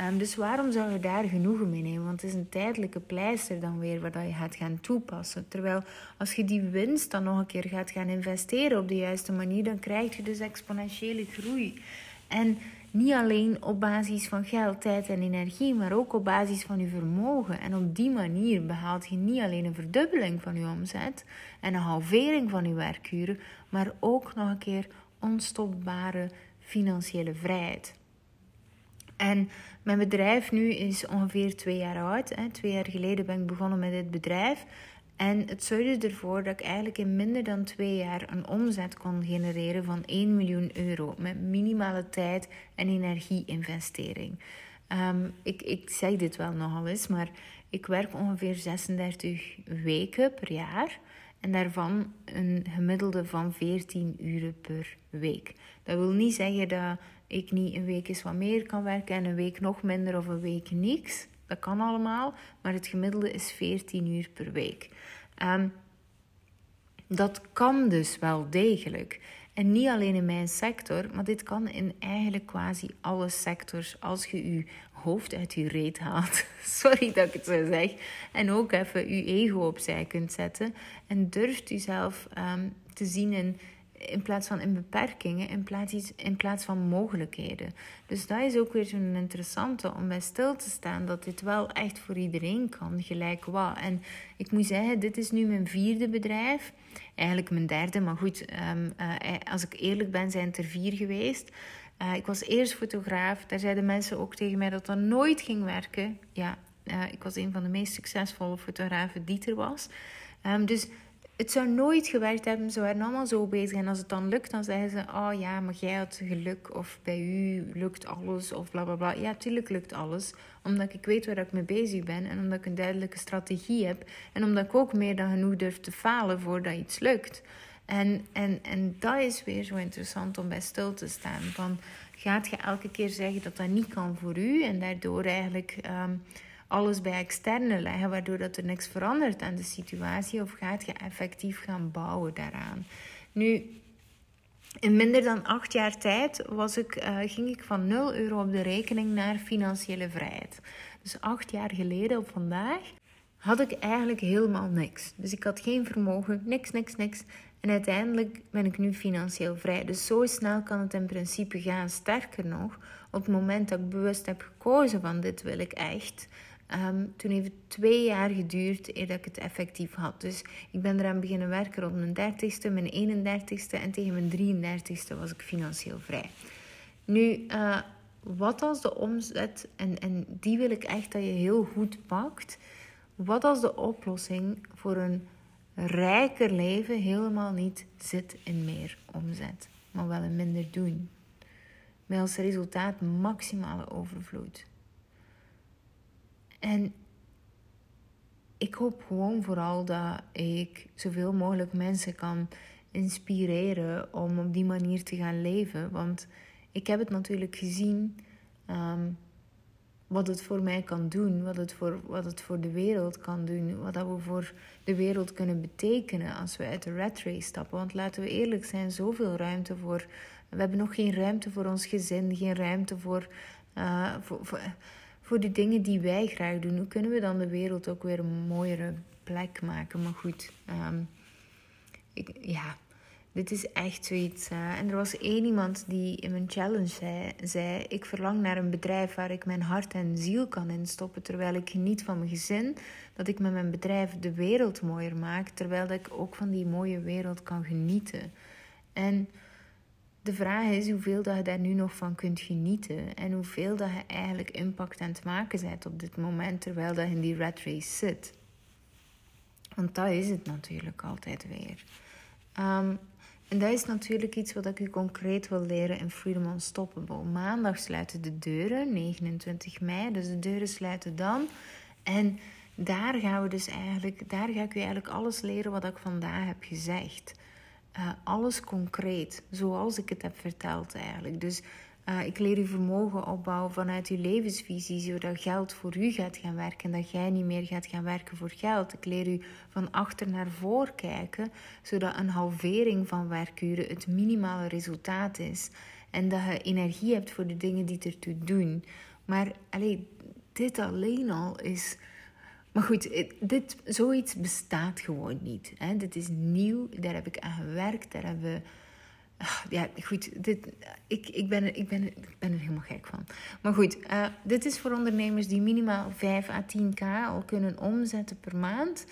Um, dus waarom zou je daar genoegen mee nemen? Want het is een tijdelijke pleister dan weer waar je gaat gaan toepassen. Terwijl als je die winst dan nog een keer gaat gaan investeren op de juiste manier, dan krijg je dus exponentiële groei. En niet alleen op basis van geld, tijd en energie, maar ook op basis van je vermogen. En op die manier behaalt je niet alleen een verdubbeling van je omzet en een halvering van je werkuren, maar ook nog een keer onstopbare financiële vrijheid. En mijn bedrijf nu is ongeveer twee jaar oud. Twee jaar geleden ben ik begonnen met dit bedrijf. En het zorgde ervoor dat ik eigenlijk in minder dan twee jaar een omzet kon genereren van 1 miljoen euro. Met minimale tijd en energieinvestering. Um, ik, ik zeg dit wel nogal eens, maar ik werk ongeveer 36 weken per jaar. En daarvan een gemiddelde van 14 uren per week. Dat wil niet zeggen dat ik niet een week eens wat meer kan werken en een week nog minder of een week niks. Dat kan allemaal, maar het gemiddelde is 14 uur per week. Dat kan dus wel degelijk. En niet alleen in mijn sector, maar dit kan in eigenlijk quasi alle sectors als je je hoofd uit je reet haalt. [LAUGHS] Sorry dat ik het zo zeg. En ook even je ego opzij kunt zetten. En durft jezelf um, te zien in in plaats van in beperkingen, in plaats, in plaats van mogelijkheden. Dus dat is ook weer zo'n interessante om bij stil te staan dat dit wel echt voor iedereen kan, gelijk wat. En ik moet zeggen, dit is nu mijn vierde bedrijf. Eigenlijk mijn derde, maar goed, ehm, eh, als ik eerlijk ben, zijn het er vier geweest. Uh, ik was eerst fotograaf. Daar zeiden mensen ook tegen mij dat dat nooit ging werken. Ja, uh, ik was een van de meest succesvolle fotografen die er was. Um, dus het zou nooit gewerkt hebben. Ze waren allemaal zo bezig. En als het dan lukt, dan zeggen ze: Oh ja, maar jij had geluk. Of bij u lukt alles. Of bla bla bla. Ja, tuurlijk lukt alles. Omdat ik weet waar ik mee bezig ben. En omdat ik een duidelijke strategie heb. En omdat ik ook meer dan genoeg durf te falen voordat iets lukt. En, en, en dat is weer zo interessant om bij stil te staan. Van, gaat je elke keer zeggen dat dat niet kan voor u. En daardoor eigenlijk. Um, alles bij externe leggen, waardoor dat er niks verandert aan de situatie, of gaat je effectief gaan bouwen daaraan? Nu, in minder dan acht jaar tijd was ik, uh, ging ik van 0 euro op de rekening naar financiële vrijheid. Dus acht jaar geleden op vandaag had ik eigenlijk helemaal niks. Dus ik had geen vermogen, niks, niks, niks. En uiteindelijk ben ik nu financieel vrij. Dus zo snel kan het in principe gaan. Sterker nog, op het moment dat ik bewust heb gekozen van dit wil ik echt, Um, toen heeft het twee jaar geduurd eer dat ik het effectief had. Dus ik ben eraan beginnen werken rond mijn dertigste, mijn 31ste en tegen mijn 33ste was ik financieel vrij. Nu, uh, wat als de omzet, en, en die wil ik echt dat je heel goed pakt, wat als de oplossing voor een rijker leven helemaal niet zit in meer omzet, maar wel in minder doen? Met als resultaat maximale overvloed. En ik hoop gewoon vooral dat ik zoveel mogelijk mensen kan inspireren om op die manier te gaan leven. Want ik heb het natuurlijk gezien ehm, wat het voor mij kan doen, wat het voor, wat het voor de wereld kan doen, wat dat we voor de wereld kunnen betekenen als we uit de rat race stappen. Want laten we eerlijk zijn, zoveel ruimte voor. We hebben nog geen ruimte voor ons gezin, geen ruimte voor, uh, voor, voor, voor de dingen die wij graag doen. Hoe kunnen we dan de wereld ook weer een mooiere plek maken? Maar goed, um, ik, ja, dit is echt zoiets. Uh, en er was één iemand die in mijn challenge zei, zei: Ik verlang naar een bedrijf waar ik mijn hart en ziel kan instoppen. Terwijl ik geniet van mijn gezin. Dat ik met mijn bedrijf de wereld mooier maak. Terwijl ik ook van die mooie wereld kan genieten. En de vraag is hoeveel dat je daar nu nog van kunt genieten. En hoeveel dat je eigenlijk impact aan het maken bent op dit moment. Terwijl dat je in die rat race zit. Want dat is het natuurlijk altijd weer. Um, en dat is natuurlijk iets wat ik u concreet wil leren in Freedom Unstoppable. Maandag sluiten de deuren, 29 mei, dus de deuren sluiten dan. En daar gaan we dus eigenlijk, daar ga ik u eigenlijk alles leren wat ik vandaag heb gezegd. Uh, alles concreet, zoals ik het heb verteld eigenlijk. Dus uh, ik leer u vermogen opbouwen vanuit uw levensvisie, zodat geld voor u gaat gaan werken en dat jij niet meer gaat gaan werken voor geld. Ik leer u van achter naar voor kijken, zodat een halvering van werkuren het minimale resultaat is. En dat je energie hebt voor de dingen die ertoe doen. Maar alleen dit alleen al is. Maar goed, dit, zoiets bestaat gewoon niet. Hè? Dit is nieuw, daar heb ik aan gewerkt, daar hebben we Ah, ja, goed, dit, ik, ik, ben ik, ben ik ben er helemaal gek van. Maar goed, uh, dit is voor ondernemers die minimaal 5 à 10k al kunnen omzetten per maand.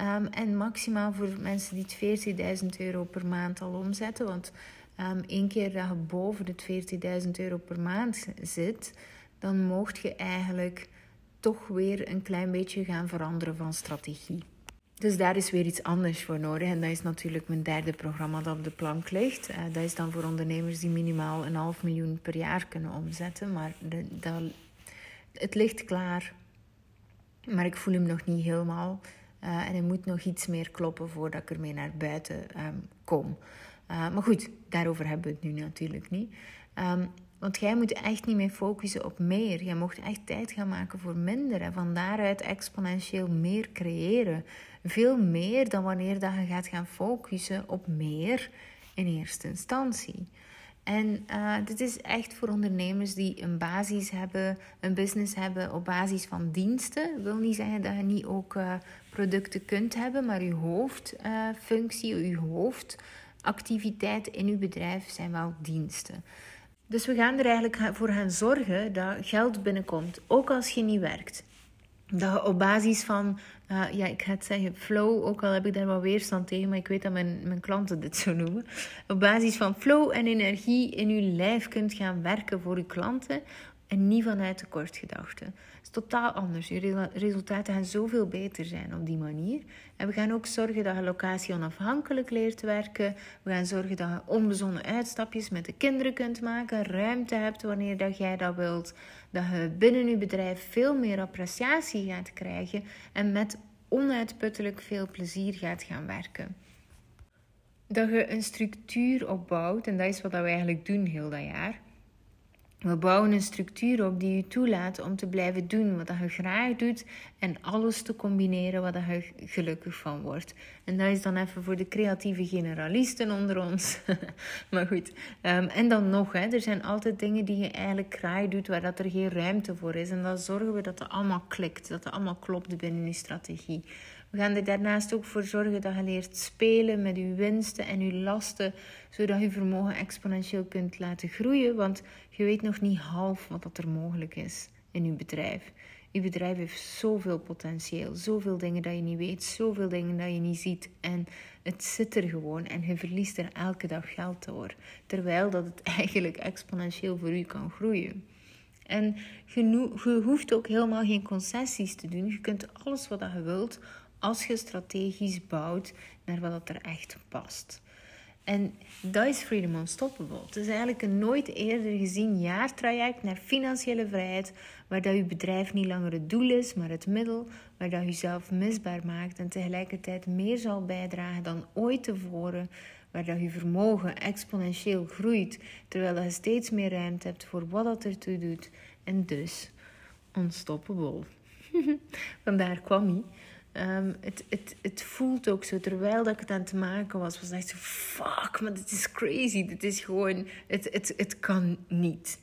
Um, en maximaal voor mensen die 40.000 euro per maand al omzetten. Want um, één keer dat je boven de 40.000 euro per maand zit, dan mocht je eigenlijk toch weer een klein beetje gaan veranderen van strategie. Dus daar is weer iets anders voor nodig. En dat is natuurlijk mijn derde programma dat op de plank ligt. Uh, dat is dan voor ondernemers die minimaal een half miljoen per jaar kunnen omzetten. Maar de, dat, het ligt klaar. Maar ik voel hem nog niet helemaal. Uh, en er moet nog iets meer kloppen voordat ik ermee naar buiten um, kom. Uh, maar goed, daarover hebben we het nu natuurlijk niet. Um, want jij moet echt niet meer focussen op meer. Jij mocht echt tijd gaan maken voor minder. En van daaruit exponentieel meer creëren. Veel meer dan wanneer dat je gaat gaan focussen op meer in eerste instantie. En uh, dit is echt voor ondernemers die een basis hebben, een business hebben op basis van diensten. Wil niet zeggen dat je niet ook uh, producten kunt hebben, maar je hoofdfunctie, uh, je hoofdactiviteit in je bedrijf zijn wel diensten. Dus we gaan er eigenlijk voor gaan zorgen dat geld binnenkomt, ook als je niet werkt. Dat je op basis van, uh, ja, ik ga het zeggen flow, ook al heb ik daar wel weerstand tegen, maar ik weet dat mijn, mijn klanten dit zo noemen. Op basis van flow en energie in je lijf kunt gaan werken voor je klanten en niet vanuit tekortgedachten totaal anders. Je resultaten gaan zoveel beter zijn op die manier. En we gaan ook zorgen dat je locatie onafhankelijk leert werken. We gaan zorgen dat je onbezonnen uitstapjes met de kinderen kunt maken. Ruimte hebt wanneer dat jij dat wilt. Dat je binnen je bedrijf veel meer appreciatie gaat krijgen. En met onuitputtelijk veel plezier gaat gaan werken. Dat je een structuur opbouwt, en dat is wat we eigenlijk doen heel dat jaar we bouwen een structuur op die je toelaat om te blijven doen wat je graag doet en alles te combineren wat je gelukkig van wordt. En dat is dan even voor de creatieve generalisten onder ons. [LAUGHS] maar goed, um, en dan nog, hè, er zijn altijd dingen die je eigenlijk graag doet waar dat er geen ruimte voor is. En dan zorgen we dat het allemaal klikt, dat het allemaal klopt binnen je strategie. We gaan er daarnaast ook voor zorgen dat je leert spelen met je winsten en je lasten, zodat je vermogen exponentieel kunt laten groeien. Want je weet nog niet half wat dat er mogelijk is in je bedrijf. Je bedrijf heeft zoveel potentieel, zoveel dingen dat je niet weet, zoveel dingen dat je niet ziet. En het zit er gewoon en je verliest er elke dag geld door. Terwijl dat het [LAUGHS] eigenlijk exponentieel voor u kan groeien. En je hoeft ook helemaal geen concessies te doen. Je kunt alles wat je wilt als je strategisch bouwt naar wat er echt past. En dat is Freedom Unstoppable. Het is eigenlijk een nooit eerder gezien jaartraject naar financiële vrijheid, waar dat je bedrijf niet langer het doel is, maar het middel, waar dat je misbaar maakt en tegelijkertijd meer zal bijdragen dan ooit tevoren, waar dat je vermogen exponentieel groeit, terwijl je steeds meer ruimte hebt voor wat dat ertoe doet. En dus unstoppable. [LAUGHS] Vandaar kwam hij. Um, het, het, het voelt ook zo, terwijl dat ik het aan het maken was, was echt zo, fuck, maar dit is crazy. Dit is gewoon, het, het, het kan niet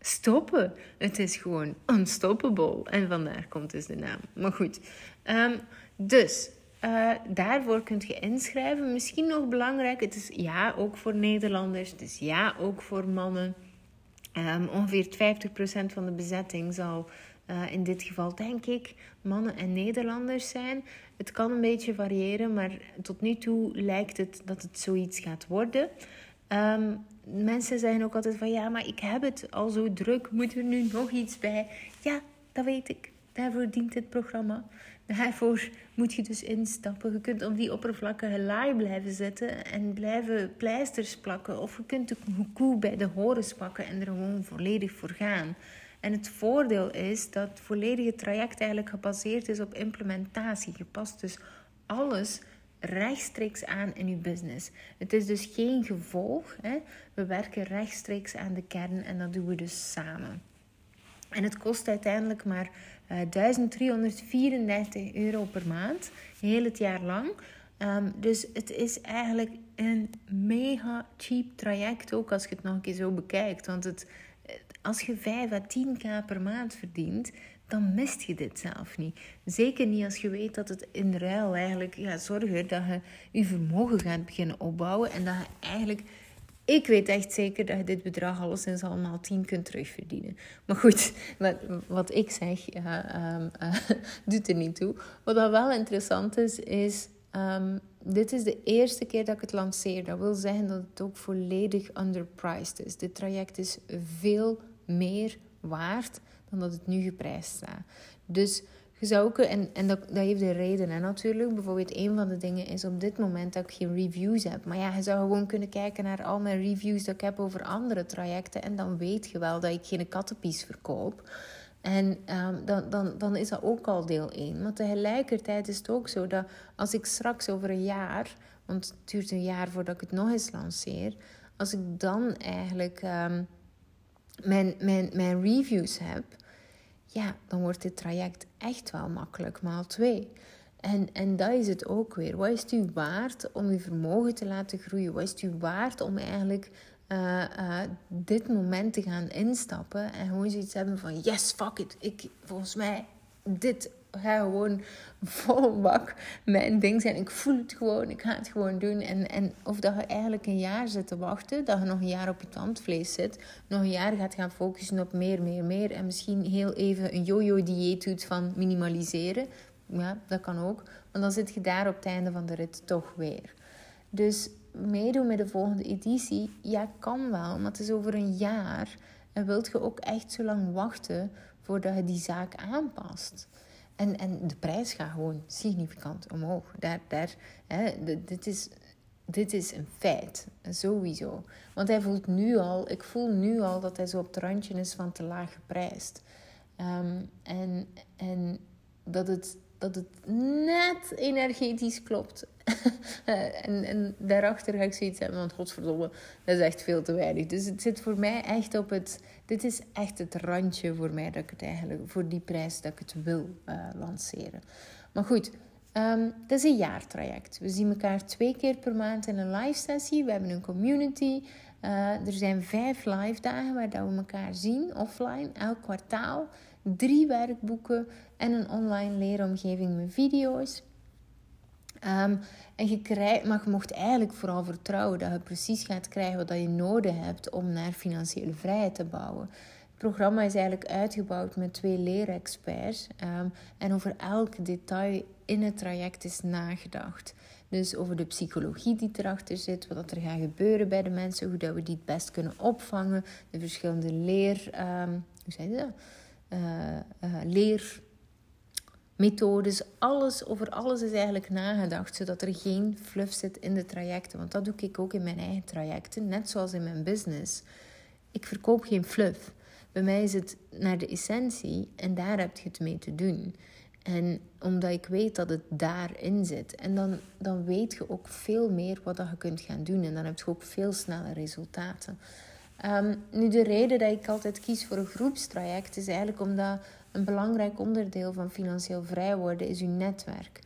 stoppen. Het is gewoon unstoppable. En vandaar komt dus de naam. Maar goed, um, dus uh, daarvoor kunt je inschrijven. Misschien nog belangrijk, het is ja ook voor Nederlanders, het is ja ook voor mannen. Um, ongeveer 50% van de bezetting zal uh, in dit geval denk ik mannen en Nederlanders zijn. Het kan een beetje variëren, maar tot nu toe lijkt het dat het zoiets gaat worden. Um, mensen zeggen ook altijd van ja, maar ik heb het al zo druk, moet er nu nog iets bij? Ja, dat weet ik. Daarvoor dient dit programma. Daarvoor moet je dus instappen. Je kunt op die oppervlakkige laai blijven zitten en blijven pleisters plakken. Of je kunt de koe bij de horens pakken en er gewoon volledig voor gaan. En het voordeel is dat het volledige traject eigenlijk gebaseerd is op implementatie. Je past dus alles rechtstreeks aan in je business. Het is dus geen gevolg. Hè? We werken rechtstreeks aan de kern en dat doen we dus samen. En het kost uiteindelijk maar uh, eh, 1334 euro per maand, heel het jaar lang. Um, dus het is eigenlijk een mega cheap traject, ook als je het nog een keer zo bekijkt. Want het, als je 5 à 10k per maand verdient, dan mist je dit zelf niet. Zeker niet als je weet dat het in ruil eigenlijk gaat zorgen dat je je vermogen gaat beginnen opbouwen. En dat je eigenlijk, ik weet echt zeker dat je dit bedrag alleszins allemaal 10 kunt terugverdienen. Maar goed, wat, wat ik zeg, ja, um, [LAUGHS] doet er niet toe. Wat wel interessant is, is. Um, dit is de eerste keer dat ik het lanceer. Dat wil zeggen dat het ook volledig underpriced is. Dit traject is veel meer waard dan dat het nu geprijsd staat. Dus je zou ook, en, en dat, dat heeft een reden hè, natuurlijk. Bijvoorbeeld, een van de dingen is op dit moment dat ik geen reviews heb. Maar ja, je zou gewoon kunnen kijken naar al mijn reviews dat ik heb over andere trajecten. En dan weet je wel dat ik geen kattenpies verkoop. En um, dan, dan, dan is dat ook al deel 1. Maar tegelijkertijd is het ook zo dat als ik straks over een jaar, want het duurt een jaar voordat ik het nog eens lanceer, als ik dan eigenlijk um, mijn, mijn, mijn reviews heb, ja, dan wordt dit traject echt wel makkelijk maal twee. En, en dat is het ook weer. Wat is het u waard om uw vermogen te laten groeien? Wat is het u waard om eigenlijk uh, uh, dit moment te gaan instappen en gewoon zoiets hebben van yes, fuck it. Ik, volgens mij, dit ga gewoon vol bak mijn ding zijn. Ik voel het gewoon, ik ga het gewoon doen. En, en of dat je eigenlijk een jaar zit te wachten, dat je nog een jaar op je tandvlees zit, nog een jaar gaat gaan focussen op meer, meer, meer. En misschien heel even een yo-yo-dieet doet van minimaliseren. Ja, dat kan ook. Maar dan zit je daar op het einde van de rit toch weer. Dus meedoen met de volgende editie, ja, kan wel, maar het is over een jaar. En wilt je ook echt zo lang wachten voordat je die zaak aanpast? En, en de prijs gaat gewoon significant omhoog. Daar, daar, hè, dit, is, dit is een feit, sowieso. Want hij voelt nu al, ik voel nu al dat hij zo op het randje is van te laag geprijsd. Um, en, en dat het dat het net energetisch klopt. [LAUGHS] en, en daarachter ga ik zoiets hebben, want godverdomme, dat is echt veel te weinig. Dus het zit voor mij echt op het... Dit is echt het randje voor mij, dat ik het eigenlijk... Voor die prijs dat ik het wil uh, lanceren. Maar goed, um, dat is een jaartraject. We zien elkaar twee keer per maand in een live sessie. We hebben een community. Uh, er zijn vijf live dagen waar dat we elkaar zien, offline, elk kwartaal drie werkboeken en een online leeromgeving met video's. Ehm, en je krijgt, maar je mocht eigenlijk vooral vertrouwen dat je precies gaat krijgen wat je nodig hebt om naar financiële vrijheid te bouwen. Het programma is eigenlijk uitgebouwd met twee leerexperts um, en over elk detail in het traject is nagedacht. Dus over de psychologie die erachter zit, wat er gaat gebeuren bij de mensen, hoe dat we die het best kunnen opvangen, de verschillende leer, um, hoe zei je dat? uh, leer. Methodes, alles, over alles is eigenlijk nagedacht, zodat er geen fluff zit in de trajecten. Want dat doe ik ook in mijn eigen trajecten, net zoals in mijn business. Ik verkoop geen fluff. Bij mij is het naar de essentie en daar heb je het mee te doen. En omdat ik weet dat het daarin zit. En dan, dan weet je ook veel meer wat dat je kunt gaan doen. En dan heb je ook veel sneller resultaten. Um, nu, de reden dat ik altijd kies voor een groepstraject is eigenlijk omdat een belangrijk onderdeel van financieel vrij worden is uw netwerk.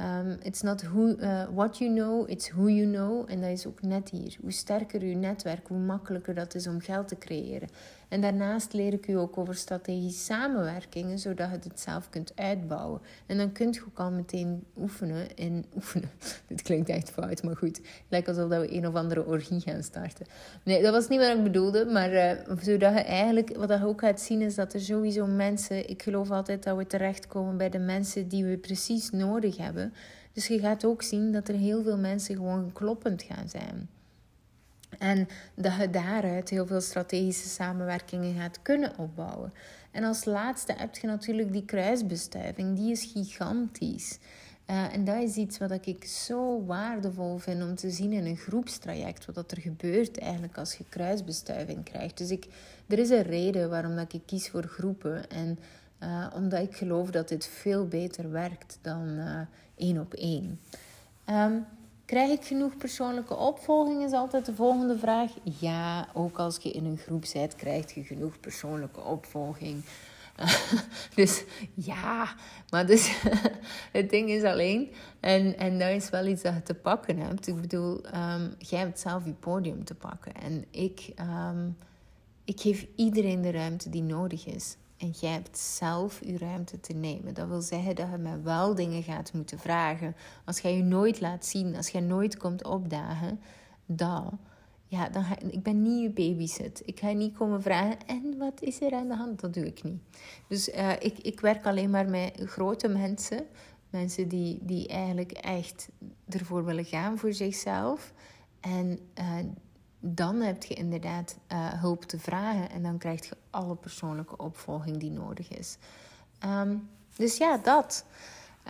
Um, it's not who, uh, what you know, it's who you know. En dat is ook net hier. Hoe sterker uw netwerk, hoe makkelijker dat is om geld te creëren. En daarnaast leer ik u ook over strategische samenwerkingen, zodat je het zelf kunt uitbouwen. En dan kunt je ook al meteen oefenen in [LAUGHS] oefenen. Dit klinkt echt fout, maar goed. Het lijkt alsof we een of andere orgie gaan starten. Nee, dat was niet wat ik bedoelde, maar uh, zodat je eigenlijk, wat je ook gaat zien, is dat er sowieso mensen, ik geloof altijd dat we terechtkomen bij de mensen die we precies nodig hebben. Dus je gaat ook zien dat er heel veel mensen gewoon kloppend gaan zijn. En dat je daaruit heel veel strategische samenwerkingen gaat kunnen opbouwen. En als laatste heb je natuurlijk die kruisbestuiving. Die is gigantisch. Uh, en dat is iets wat ik zo waardevol vind om te zien in een groepstraject. Wat er gebeurt eigenlijk als je kruisbestuiving krijgt. Dus ik, er is een reden waarom dat ik kies voor groepen. En uh, omdat ik geloof dat dit veel beter werkt dan uh, één op één. Um, Krijg ik genoeg persoonlijke opvolging? Is altijd de volgende vraag. Ja, ook als je in een groep zit, krijg je genoeg persoonlijke opvolging. [LAUGHS] dus ja, maar dus, [LAUGHS] het ding is alleen, en, en dat is wel iets dat je te pakken hebt. Ik bedoel, um, jij hebt zelf je podium te pakken. En ik, um, ik geef iedereen de ruimte die nodig is. En jij hebt zelf je ruimte te nemen. Dat wil zeggen dat je mij wel dingen gaat moeten vragen. Als jij je nooit laat zien, als jij nooit komt opdagen, dan, ja, dan ga, ik ben niet je babysit. Ik ga niet komen vragen, en wat is er aan de hand? Dat doe ik niet. Dus uh, ik, ik werk alleen maar met grote mensen. Mensen die, die eigenlijk echt ervoor willen gaan voor zichzelf. En uh, dan heb je inderdaad uh, hulp te vragen en dan krijg je alle persoonlijke opvolging die nodig is. Um, dus ja, dat.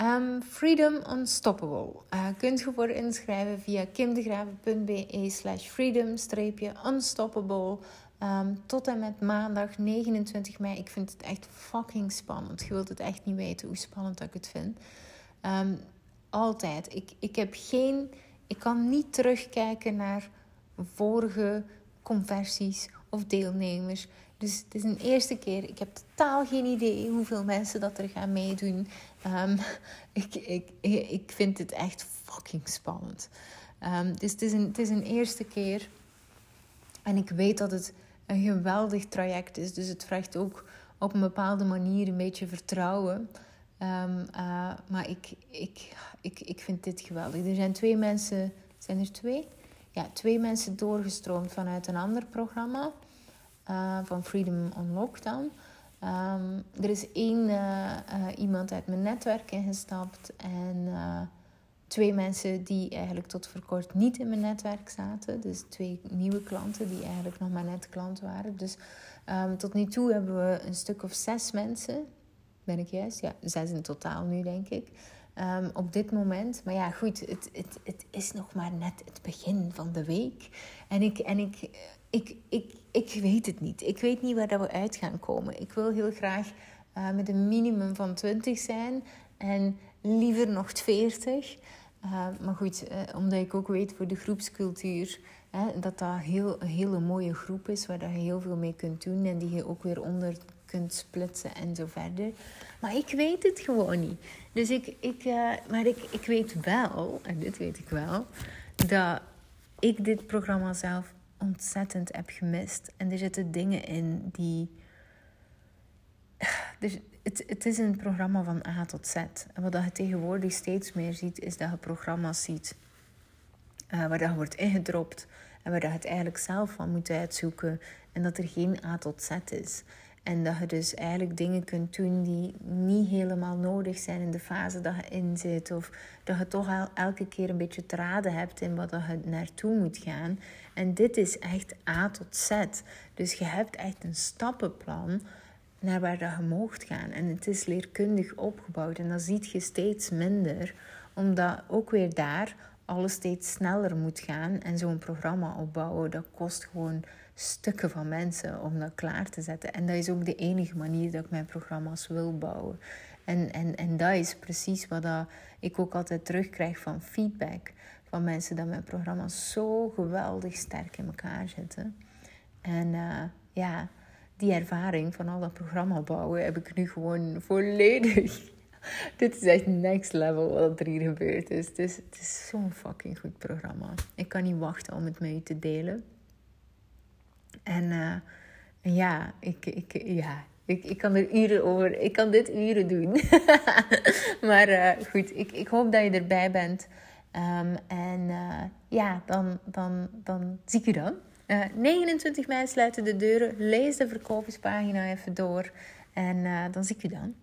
Um, Freedom Unstoppable. Uh, kunt je voor inschrijven via kimdegraven.be slash freedom-unstoppable. Um, tot en met maandag 29 mei. Ik vind het echt fucking spannend. Je wilt het echt niet weten hoe spannend ik het vind. Altijd. Ik, ik heb geen... Ik kan niet terugkijken naar vorige conversies of deelnemers. Dus het is een eerste keer. Ik heb totaal geen idee hoeveel mensen dat er gaan meedoen. Um, [LAUGHS] ik, ik, ik vind het echt fucking spannend. Um, dus het is, een, het is een eerste keer. En ik weet dat het een geweldig traject is. Dus het vraagt ook op een bepaalde manier een beetje vertrouwen. Um, uh, maar ik, ik, ik, ik vind dit geweldig. Er zijn twee mensen. Zijn er twee? Ja, twee mensen doorgestroomd vanuit een ander programma uh, van Freedom on Lockdown. Um, er is één uh, iemand uit mijn netwerk ingestapt en twee mensen die eigenlijk tot voor kort niet in mijn netwerk zaten. Dus twee nieuwe klanten die eigenlijk nog maar net klant waren. Dus um, tot nu toe hebben we een stuk of zes mensen. Ben ik juist? Ja, zes in totaal nu, denk ik. Um, op dit moment. Maar ja, goed, het, het, het is nog maar net het begin van de week. En ik, en ik, ik, ik, ik weet het niet. Ik weet niet waar dat we uit gaan komen. Ik wil heel graag uh, met een minimum van 20 zijn. En liever nog 40. Uh, maar goed, uh, omdat ik ook weet voor de groepscultuur hè, dat dat heel, een hele mooie groep is waar dat je heel veel mee kunt doen en die je ook weer onder kunt splitsen en zo verder. Maar ik weet het gewoon niet. Dus ik, ik, uh, maar ik, ik weet wel, en dit weet ik wel, dat ik dit programma zelf ontzettend heb gemist. En er zitten dingen in die. Dus het, het is een programma van A tot Z. En wat je tegenwoordig steeds meer ziet, is dat je programma's ziet uh, waar dat wordt ingedropt en waar je het eigenlijk zelf van moet uitzoeken en dat er geen A tot Z is. En dat je dus eigenlijk dingen kunt doen die niet helemaal nodig zijn in de fase dat je in zit. Of dat je toch al elke keer een beetje te raden hebt in wat je naartoe moet gaan. En dit is echt A tot Z. Dus je hebt echt een stappenplan naar waar dat je moogt gaan. En het is leerkundig opgebouwd en dat ziet je steeds minder, omdat ook weer daar alles steeds sneller moet gaan. En zo'n programma opbouwen, dat kost gewoon stukken van mensen om dat klaar te zetten. En dat is ook de enige manier dat ik mijn programma's wil bouwen. En, en, en dat is precies wat dat ik ook altijd terugkrijg van feedback van mensen dat mijn programma's zo geweldig sterk in elkaar zitten. En uh, ja, die ervaring van al dat programma bouwen heb ik nu gewoon volledig. [LAUGHS] Dit is echt next level wat er hier gebeurd is. Het is, het is zo'n fucking goed programma. Ik kan niet wachten om het met u te delen. En uh, ja, ik, ik, ja ik, ik kan er uren over. Ik kan dit uren doen. [LAUGHS] maar uh, goed, ik, ik hoop dat je erbij bent. Um, en uh, ja, dan, dan, dan zie ik u dan. Uh, 29 mei sluiten de deuren. Lees de verkoperspagina even door. En dan zie ik u dan.